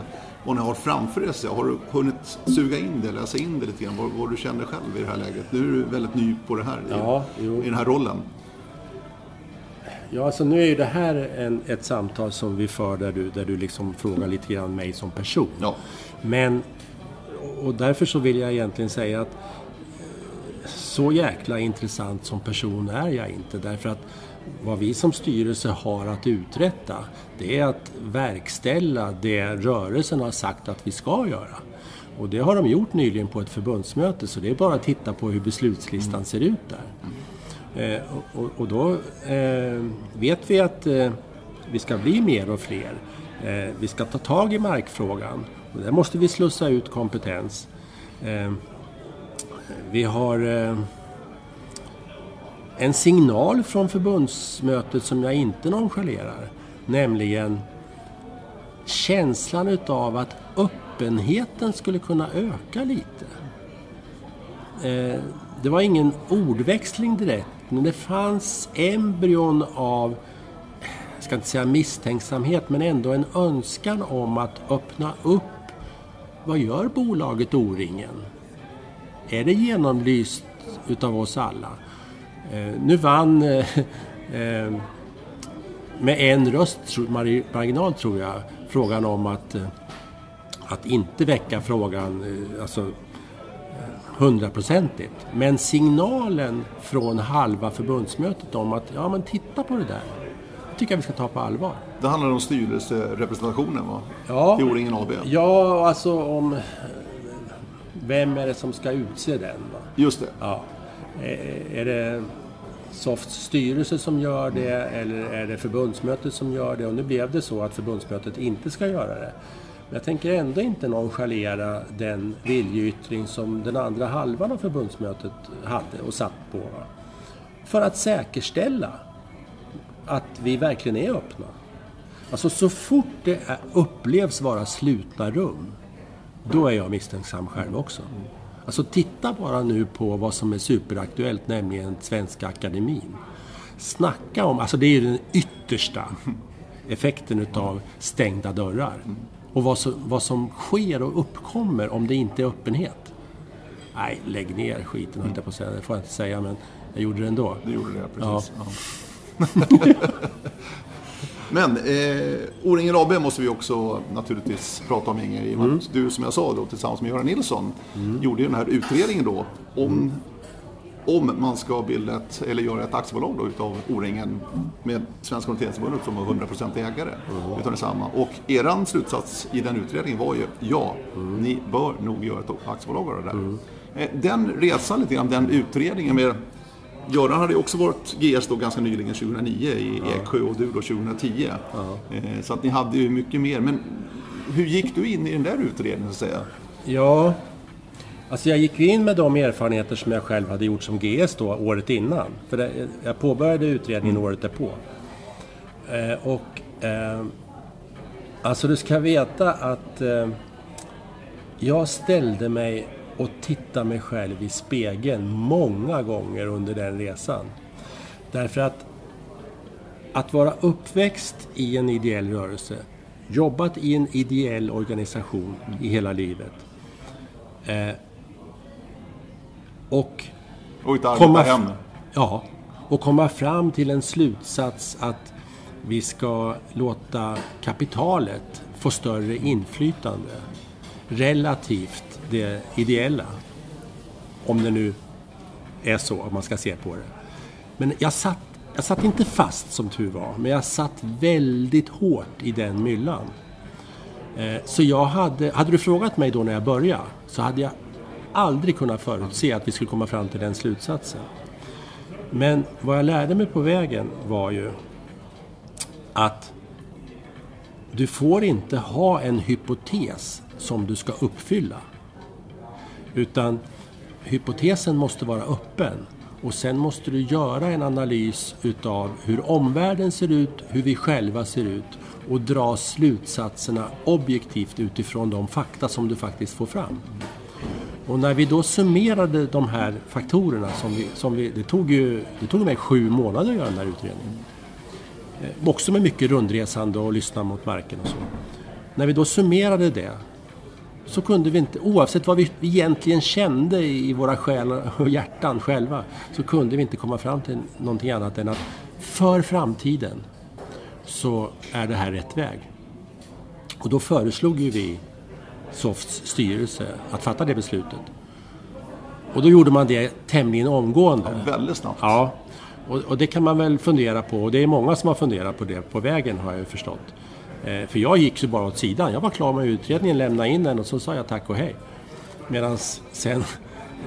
Vad ni har framför? Så Har du hunnit suga in det, läsa in det lite grann? Vad, vad du känner själv i det här läget? Nu är du väldigt ny på det här, i, Ja, i den här rollen. Ja, alltså nu är ju det här en, ett samtal som vi för där du, där du liksom frågar lite grann mig som person. Ja. Men, och därför så vill jag egentligen säga att så jäkla intressant som person är jag inte. Därför att vad vi som styrelse har att uträtta, det är att verkställa det rörelsen har sagt att vi ska göra. Och det har de gjort nyligen på ett förbundsmöte, så det är bara att titta på hur beslutslistan ser ut där. Eh, och, och, då eh, vet vi att eh, vi ska bli mer och fler. Eh, vi ska ta tag i markfrågan och där måste vi slussa ut kompetens. Eh, vi har eh, en signal från förbundsmötet som jag inte nonchalerar. Nämligen känslan utav att öppenheten skulle kunna öka lite. Eh, det var ingen ordväxling direkt, men det fanns embryon av, jag ska inte säga misstänksamhet, men ändå en önskan om att öppna upp. Vad gör bolaget O-ringen? Är det genomlyst utav oss alla? Eh, nu vann eh, eh, med en röst marginal tror jag frågan om att, att inte väcka frågan, alltså hundraprocentigt. Men signalen från halva förbundsmötet om att ja men titta på det där. Det tycker jag vi ska ta på allvar. Det handlar om styrelserepresentationen va? Ja, I O-ringen AB. ja alltså om vem är det som ska utse den? Va? Just det. Ja. Är det Softs styrelse som gör det eller är det förbundsmötet som gör det? Och nu blev det så att förbundsmötet inte ska göra det. Men jag tänker ändå inte nonchalera den viljeyttring som den andra halvan av förbundsmötet hade och satt på. va. För att säkerställa att vi verkligen är öppna. Alltså så fort det upplevs vara slutna rum, då är jag misstänksam själv också. Alltså titta bara nu på vad som är superaktuellt, nämligen Svenska Akademin. Snacka om, alltså det är ju den yttersta effekten utav stängda dörrar. Och vad som, vad som sker och uppkommer om det inte är öppenhet. Nej, lägg ner skiten höll jag på att säga. Det får jag inte säga, men jag gjorde det ändå. Du gjorde det, precis. Ja. Men eh, O-ringen AB måste vi också naturligtvis prata om Inger. I och med att du som jag sa då tillsammans med Göran Nilsson gjorde ju den här utredningen då om, om man ska bilda ett, eller göra ett aktiebolag då utav O-ringen med Svenska Orienteringsförbundet som var 100% ägare utav detsamma. Och eran slutsats i den utredningen var ju ja, ni bör nog göra ett aktiebolag av det där. Eh, Den resan lite grann, den utredningen med Göran hade ju också varit GS då ganska nyligen, 2009 i Eksjö och du då 2010. Eh, Så att ni hade ju mycket mer. Men hur gick du in i den där utredningen så att säga? Ja, alltså jag gick ju in med de erfarenheter som jag själv hade gjort som GS då året innan. För det, jag påbörjade utredningen året därpå. Eh, och eh, alltså du ska veta att eh, jag ställde mig och tittade mig själv i spegeln många gånger under den resan. Därför att att vara uppväxt i en ideell rörelse, jobbat i en ideell organisation i hela livet eh, och Och komma, hem? ja, och komma fram till en slutsats att vi ska låta kapitalet få större inflytande relativt det ideella. Om det nu är så, om man ska se på det. Men jag satt, jag satt inte fast som tur var, men jag satt väldigt hårt i den myllan. Eh, så jag hade, hade du frågat mig då när jag började, så hade jag aldrig kunnat förutse att vi skulle komma fram till den slutsatsen. Men vad jag lärde mig på vägen var ju att du får inte ha en hypotes som du ska uppfylla. Utan hypotesen måste vara öppen. Och sen måste du göra en analys utav hur omvärlden ser ut, hur vi själva ser ut och dra slutsatserna objektivt utifrån de fakta som du faktiskt får fram. Och när vi då summerade de här faktorerna, som vi, som vi, det, tog ju, det tog mig sju månader att göra den här utredningen. Eh, också med mycket rundresande och lyssna mot marken och så. När vi då summerade det så kunde vi inte, oavsett vad vi egentligen kände i våra själar och hjärtan själva, så kunde vi inte komma fram till någonting annat än att för framtiden så är det här rätt väg. Och då föreslog ju vi Softs styrelse att fatta det beslutet. Och då gjorde man det tämligen omgående. Väldigt snabbt. Ja, och, och det kan man väl fundera på. Och det är många som har funderat på det på vägen har jag ju förstått. Eh, för jag gick ju bara åt sidan. Jag var klar med utredningen, lämnade in den och så sa jag tack och hej. Medan sen eh,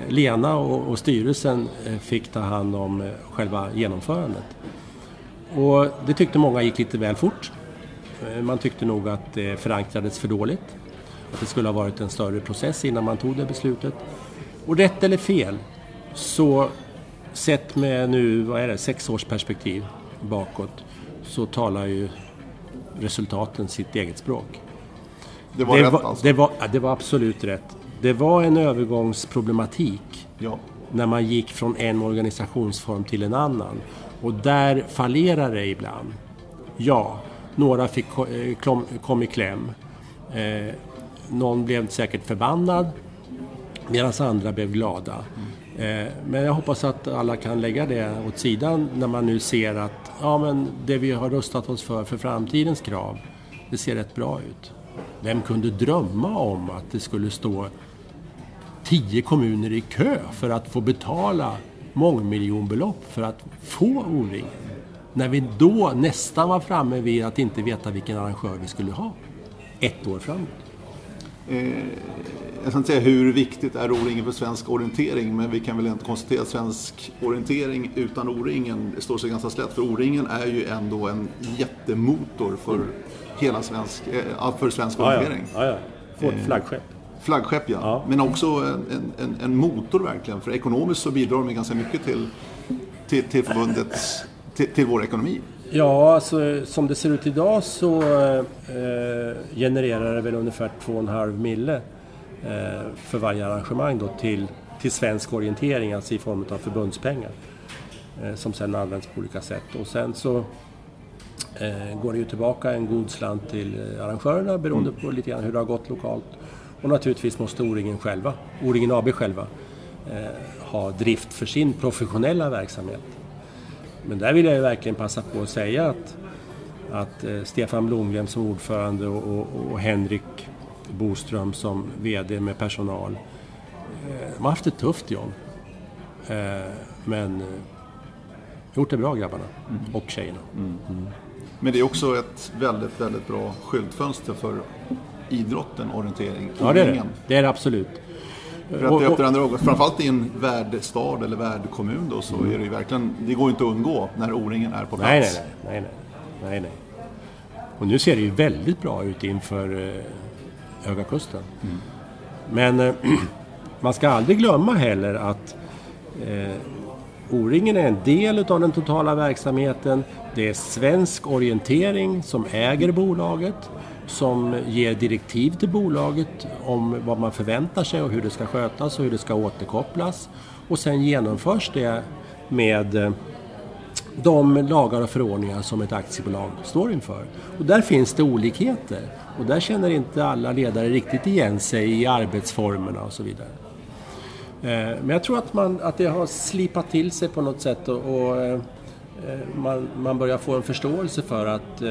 Lena och, och styrelsen eh, fick ta hand om själva genomförandet. Och det tyckte många gick lite väl fort. Man tyckte nog att det förankrades för dåligt. Att det skulle ha varit en större process innan man tog det beslutet. Och rätt eller fel, så sett med nu, vad är det, sex års perspektiv bakåt, så talar ju resultaten sitt eget språk. Det var det, rätt var, alltså? det, var, det var absolut rätt. Det var en övergångsproblematik Ja. när man gick från en organisationsform till en annan. Och där fallerar det ibland. Ja, några fick, ko- eh, kom i kläm. Eh, någon blev säkert förbannad medan andra blev glada. Eh, Eh, men jag hoppas att alla kan lägga det åt sidan när man nu ser att ja, men det vi har rustat oss för, för framtidens krav, det ser rätt bra ut. Vem kunde drömma om att det skulle stå tio kommuner i kö för att få betala mångmiljonbelopp för att få O-ringen. När vi då nästan var framme vid att inte veta vilken arrangör vi skulle ha. Ett år framåt. Eh, jag ska inte säga hur viktigt är O-ringen för svensk orientering, men vi kan väl inte konstatera att svensk orientering utan O-ringen står sig ganska slätt. För O-ringen är ju ändå en jättemotor för hela svensk, eh, för svensk orientering. Ja, ja. Vårt flaggskepp. Flaggskepp ja. ja. Men också en, en, en, motor verkligen. För ekonomiskt så bidrar de ganska mycket till, till, till förbundets, till, till vår ekonomi. Ja, alltså, som det ser ut idag så eh, genererar det väl ungefär 2,5 mille eh, för varje arrangemang då till, till svensk orientering, alltså i form av förbundspengar. Eh, som sedan används på olika sätt. Och sen så eh, går det ju tillbaka en god slant till eh, arrangörerna beroende mm. på lite grann hur det har gått lokalt. Och naturligtvis måste O-ringen själva, O-ringen AB själva, eh, ha drift för sin professionella verksamhet. Men där vill jag ju verkligen passa på att säga att, att eh, Stefan Blomgren som ordförande och, och, och, Henrik Boström som VD med personal, eh, de har haft ett tufft jobb. Eh, men gjort det bra grabbarna mm. och tjejerna. Mm. Mm. Men det är också ett väldigt, väldigt bra skyltfönster för idrotten, orientering. Ja, det är det. Det är det absolut. För att det öppnar framförallt i en värdstad eller värdkommun då så är det ju verkligen, det går inte att undgå när O-ringen är på plats. Nej, nej, nej, nej, nej, nej. Och nu ser det ju väldigt bra ut inför eh, Höga Kusten. Mm. Men eh, man ska aldrig glömma heller att eh, O-ringen är en del av den totala verksamheten. Det är Svensk Orientering som äger bolaget som ger direktiv till bolaget om vad man förväntar sig och hur det ska skötas och hur det ska återkopplas. Och sen genomförs det med eh, de lagar och förordningar som ett aktiebolag står inför. Och där finns det olikheter och där känner inte alla ledare riktigt igen sig i arbetsformerna och så vidare. Eh, men jag tror att, man, att det har slipat till sig på något sätt och, och eh, man, man börjar få en förståelse för att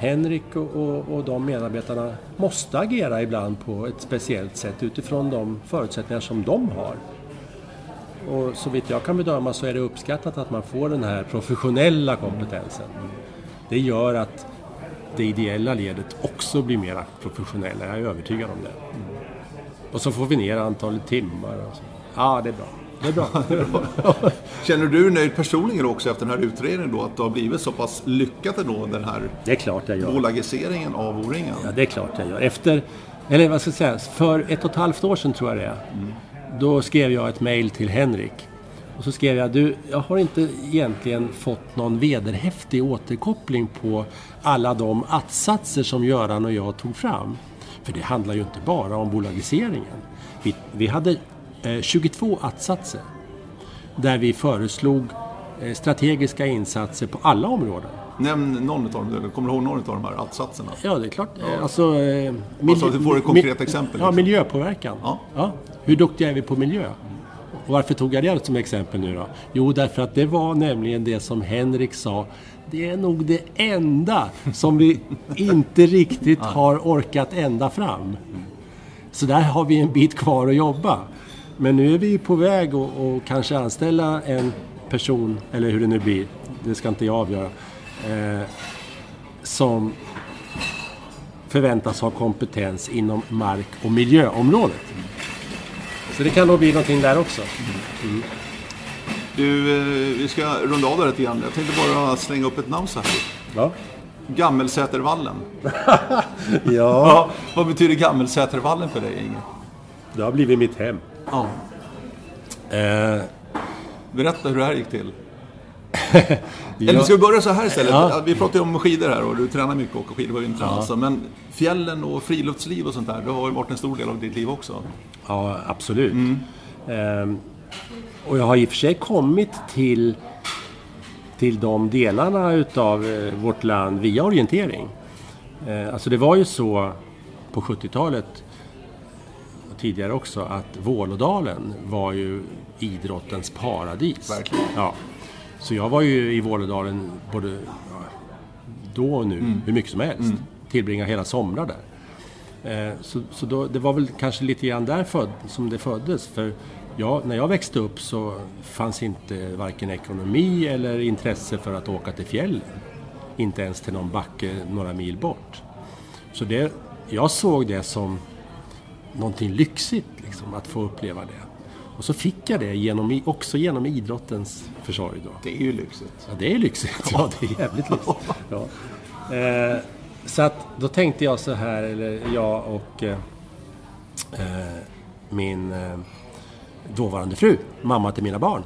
Henrik och, och, och de medarbetarna måste agera ibland på ett speciellt sätt utifrån de förutsättningar som de har. Och så vitt jag kan bedöma så är det uppskattat att man får den här professionella kompetensen. Det gör att det ideella ledet också blir mer professionella, jag är övertygad om det. Och så får vi ner antalet timmar. Och så. Ja, det är bra. Det är bra. Känner du dig nöjd personligen också efter den här utredningen då, att det har blivit så pass lyckat ändå, den här det är klart jag gör. bolagiseringen av O-ringen? Ja, det är klart jag gör. Efter, eller vad ska jag säga, för ett och ett halvt år sedan tror jag det är. Mm. Då skrev jag ett mail till Henrik. Och så skrev jag, du, jag har inte egentligen fått någon vederhäftig återkoppling på alla de attsatser som Göran och jag tog fram. För det handlar ju inte bara om bolagiseringen. Vi, vi hade 22 eh, attsatser där vi föreslog eh, strategiska insatser på alla områden. Nämn någon av dem, kommer du ihåg någon av de här attsatserna? Ja, det är klart. Ja. Alltså, eh, alltså du får ett konkret exempel. Ja, liksom. miljöpåverkan. Ja. ja. Hur duktiga är vi på miljö? Och varför tog jag det som exempel nu då? Jo, därför att det var nämligen det som Henrik sa. Det är nog det enda som vi inte riktigt har orkat ända fram. Så där har vi en bit kvar att jobba. Men nu är vi på väg att kanske anställa en person, eller hur det nu blir, det ska inte jag avgöra, eh, som förväntas ha kompetens inom mark och miljöområdet. Så det kan nog bli någonting där också. Mm. Du, eh, vi ska runda av det lite grann. Jag tänkte bara slänga upp ett namn så här. Ja. Gammelsätervallen. ja. Vad betyder Gammelsätervallen för dig, Inge? Det har blivit mitt hem. Ja. Eh. Berätta hur det här gick till. Eller ska vi börja så här istället? Ja. Vi pratar ju om skidor här och du tränar mycket och åker skidor på vintern. Ja. Alltså. Men fjällen och friluftsliv och sånt där, det har ju varit en stor del av ditt liv också. Ja, absolut. Mm. Ehm, och jag har i och för sig kommit till, till de delarna utav eh, vårt land via orientering. Ehm, alltså det var ju så på 70-talet tidigare också att Vålådalen var ju idrottens paradis. Verkligen. Ja. Så jag var ju i Vålådalen både ja, då och nu, mm. hur mycket som helst. Mm. Tillbringade hela somrar där. Eh, så så då, det var väl kanske lite grann där föd, som det föddes. För jag, när jag växte upp så fanns inte varken ekonomi eller intresse för att åka till fjällen. Inte ens till någon backe några mil bort. Så det, jag såg det som någonting lyxigt, liksom, att få uppleva det. Och så fick jag det genom, också genom idrottens försorg. Då. Det är ju lyxigt. Ja, det är lyxigt. Ja, det är jävligt lyxigt. Ja. Eh, så att då tänkte jag så här, eller jag och eh, eh, min eh, dåvarande fru, mamma till mina barn,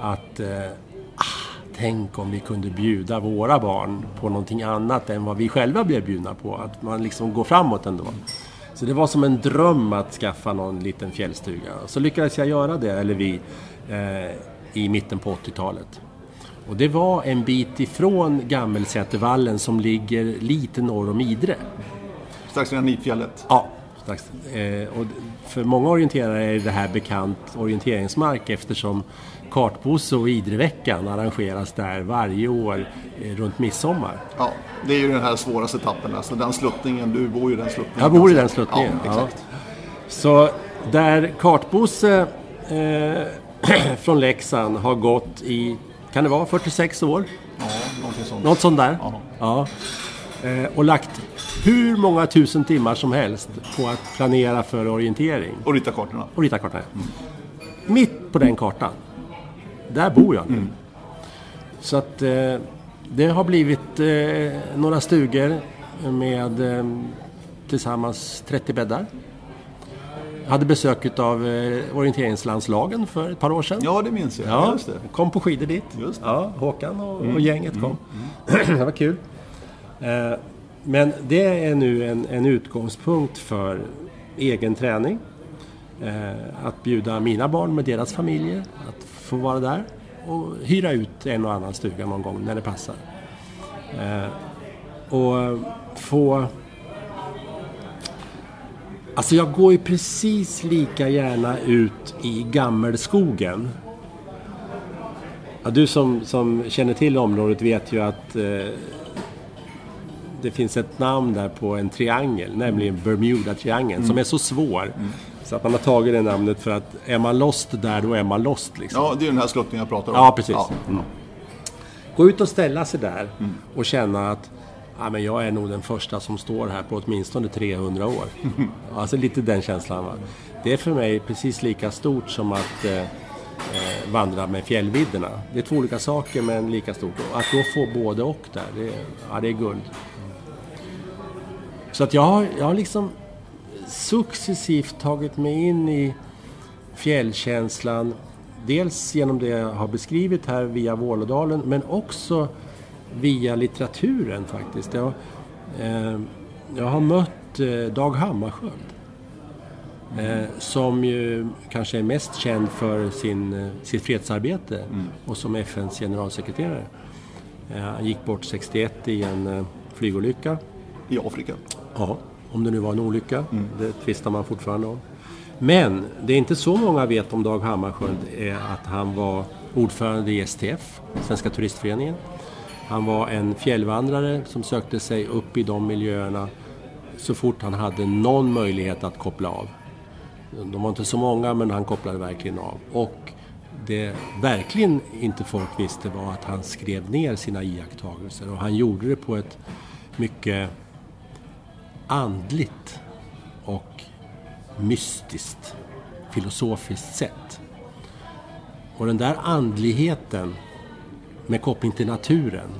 att eh, ah, tänk om vi kunde bjuda våra barn på någonting annat än vad vi själva blev bjudna på. Att man liksom går framåt ändå. Så det var som en dröm att skaffa någon liten fjällstuga. Så lyckades jag göra det, eller vi, eh, i mitten på 80-talet. Och det var en bit ifrån Gammelsätervallen som ligger lite norr om Idre. Strax innan Nipfjället. Ja, strax. Eh, och för många orienterare är det här bekant orienteringsmark eftersom Kartbosse och Idreveckan arrangeras där varje år eh, runt midsommar. Ja, det är ju den här svåraste etappen. Alltså den sluttningen, du bor ju i den sluttningen. Jag bor i den sluttningen. Ja, exakt. Så där Kartbosse eh, från Leksand har gått i, kan det vara 46 år? Ja, någonting sånt. Något sånt där. Ja. Ja. Eh, och lagt hur många tusen timmar som helst på att planera för orientering. Och rita kartorna. Och rita kartan. Mitt på den kartan, där bor jag nu. Så att eh, det har blivit eh, några stugor med eh, tillsammans 30 bäddar. Jag hade besök av eh, orienteringslandslagen för ett par år sedan. Ja, det minns jag. Ja, det. kom på skidor dit. Just det. Ja, Håkan och, och gänget kom. det var kul. Eh, men det är nu en, en utgångspunkt för egen träning. Eh, att bjuda mina barn med deras familjer att få vara där och hyra ut en och annan stuga någon gång när det passar. Eh, och få... Alltså jag går ju precis lika gärna ut i gammelskogen. Ja, du som, som känner till området vet ju att eh, det finns ett namn där på en triangel, nämligen Bermuda-triangeln, som är så svår. Mm. Så att man har tagit det namnet för att är man lost där, då är man lost. Liksom. Ja, det är den här sluttningen jag pratar om. Ja, precis. Ja. Mm. Gå ut och ställa sig där och känna att ja, men jag är nog den första som står här på åtminstone 300 år. Alltså lite den känslan. Va? Det är för mig precis lika stort som att eh, eh, vandra med fjällvidderna. Det är två olika saker men lika stort. Och Att då få både och där, det, ja, det är guld. Så att jag har, jag har liksom successivt tagit mig in i fjällkänslan. Dels genom det jag har beskrivit här via Vålådalen men också via litteraturen faktiskt. Jag, eh, jag har mött eh, Dag Hammarskjöld. Eh, som ju kanske är mest känd för sin, eh, sitt fredsarbete och som FNs generalsekreterare. Eh, han gick bort 61 i en eh, flygolycka. I Afrika. Ja, om det nu var en olycka. Det tvistar man fortfarande om. Men det är inte så många vet om Dag Hammarskjöld är att han var ordförande i STF, Svenska Turistföreningen. Han var en fjällvandrare som sökte sig upp i de miljöerna så fort han hade någon möjlighet att koppla av. De var inte så många men han kopplade verkligen av. Och det verkligen inte folk visste var att han skrev ner sina iakttagelser och han gjorde det på ett mycket andligt och mystiskt, filosofiskt sätt. Och den där andligheten med koppling till naturen,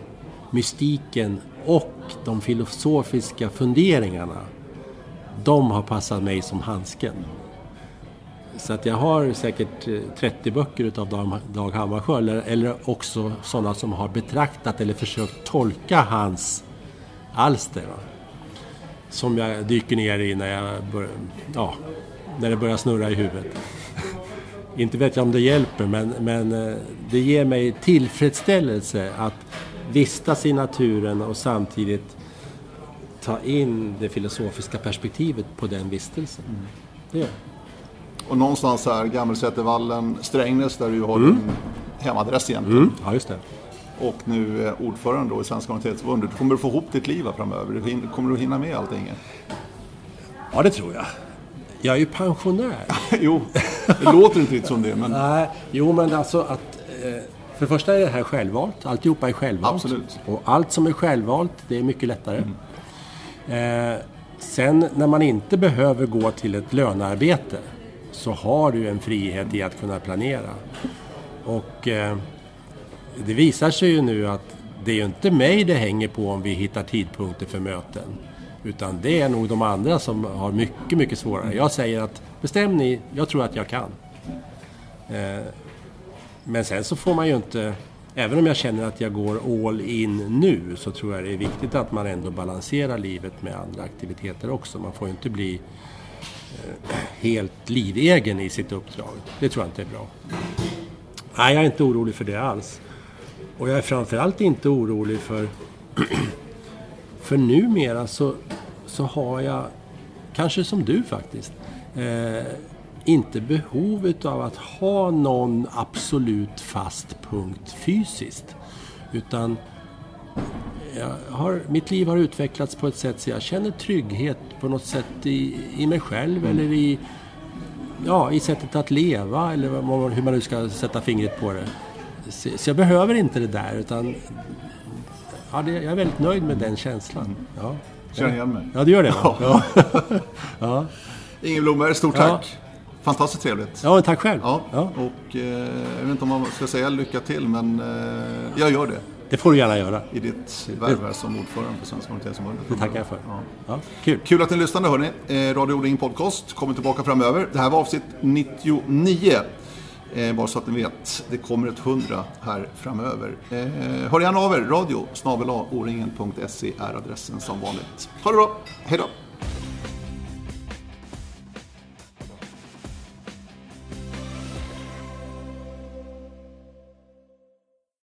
mystiken och de filosofiska funderingarna, de har passat mig som handsken. Så att jag har säkert eh, 30 böcker utav Dag- Dag Hammarskjöld eller, eller också sådana som har betraktat eller försökt tolka hans alster. Va? Som jag dyker ner i när, jag bör, ja, när det börjar snurra i huvudet. Inte vet jag om det hjälper men, men eh, det ger mig tillfredsställelse att vistas i naturen och samtidigt ta in det filosofiska perspektivet på den vistelsen. Det gör jag. Och någonstans här, Gammelsätervallen, Strängnäs, där du har din hemadress egentligen. Mm. Ja, just det. Och nu eh, ordförande då i Svenska Orienteringsförbundet. Du kommer att få ihop ditt liv framöver. Du Kommer du hinna med allting? Ja, det tror jag. Jag är ju pensionär. jo, det låter inte riktigt som det. Men... Nej, jo men alltså att... Eh, för det första är det här självvalt. Alltihopa är självvalt. Absolut. Och allt som är självvalt, det är mycket lättare. Mm. Eh, sen när man inte behöver gå till ett lönearbete så har du en frihet i att kunna planera. Och eh, det visar sig ju nu att det är ju inte mig det hänger på om vi hittar tidpunkter för möten. Utan det är nog de andra som har mycket, mycket svårare. Jag säger att bestäm ni, jag tror att jag kan. Eh, men sen så får man ju inte, även om jag känner att jag går all in nu, så tror jag det är viktigt att man ändå balanserar livet med andra aktiviteter också. Man får ju inte bli eh, helt livegen i sitt uppdrag. Det tror jag inte är bra. Nej, jag är inte orolig för det alls. Och jag är framförallt inte orolig för... för numera så, så har jag, kanske som du faktiskt, eh, inte behov av att ha någon absolut fast punkt fysiskt. Utan har, mitt liv har utvecklats på ett sätt så jag känner trygghet på något sätt i, i mig själv eller i, ja, i sättet att leva eller hur man nu ska sätta fingret på det. Så, så jag behöver inte det där utan ja, det, jag är väldigt nöjd med den känslan. Ja. Känner igen mig? Ja, du gör det va? Ja. ja. Inge Blomberg, stort tack! Fantastiskt trevligt. Ja, tack själv. Ja. Och eh, jag vet inte om man ska säga lycka till, men eh, jag gör det. Det får du gärna göra. I ditt värv här som ordförande för Svenska Orienteringsförbundet. Det tackar jag för. Ja. Ja, kul. kul att ni lyssnade hörni. Eh, Radio O-ring Podcast kommer tillbaka framöver. Det här var avsnitt 99. Eh, bara så att ni vet, det kommer ett hundra här framöver. Eh, hör gärna av er, radio snabel är adressen som vanligt. Ha det bra, hej då!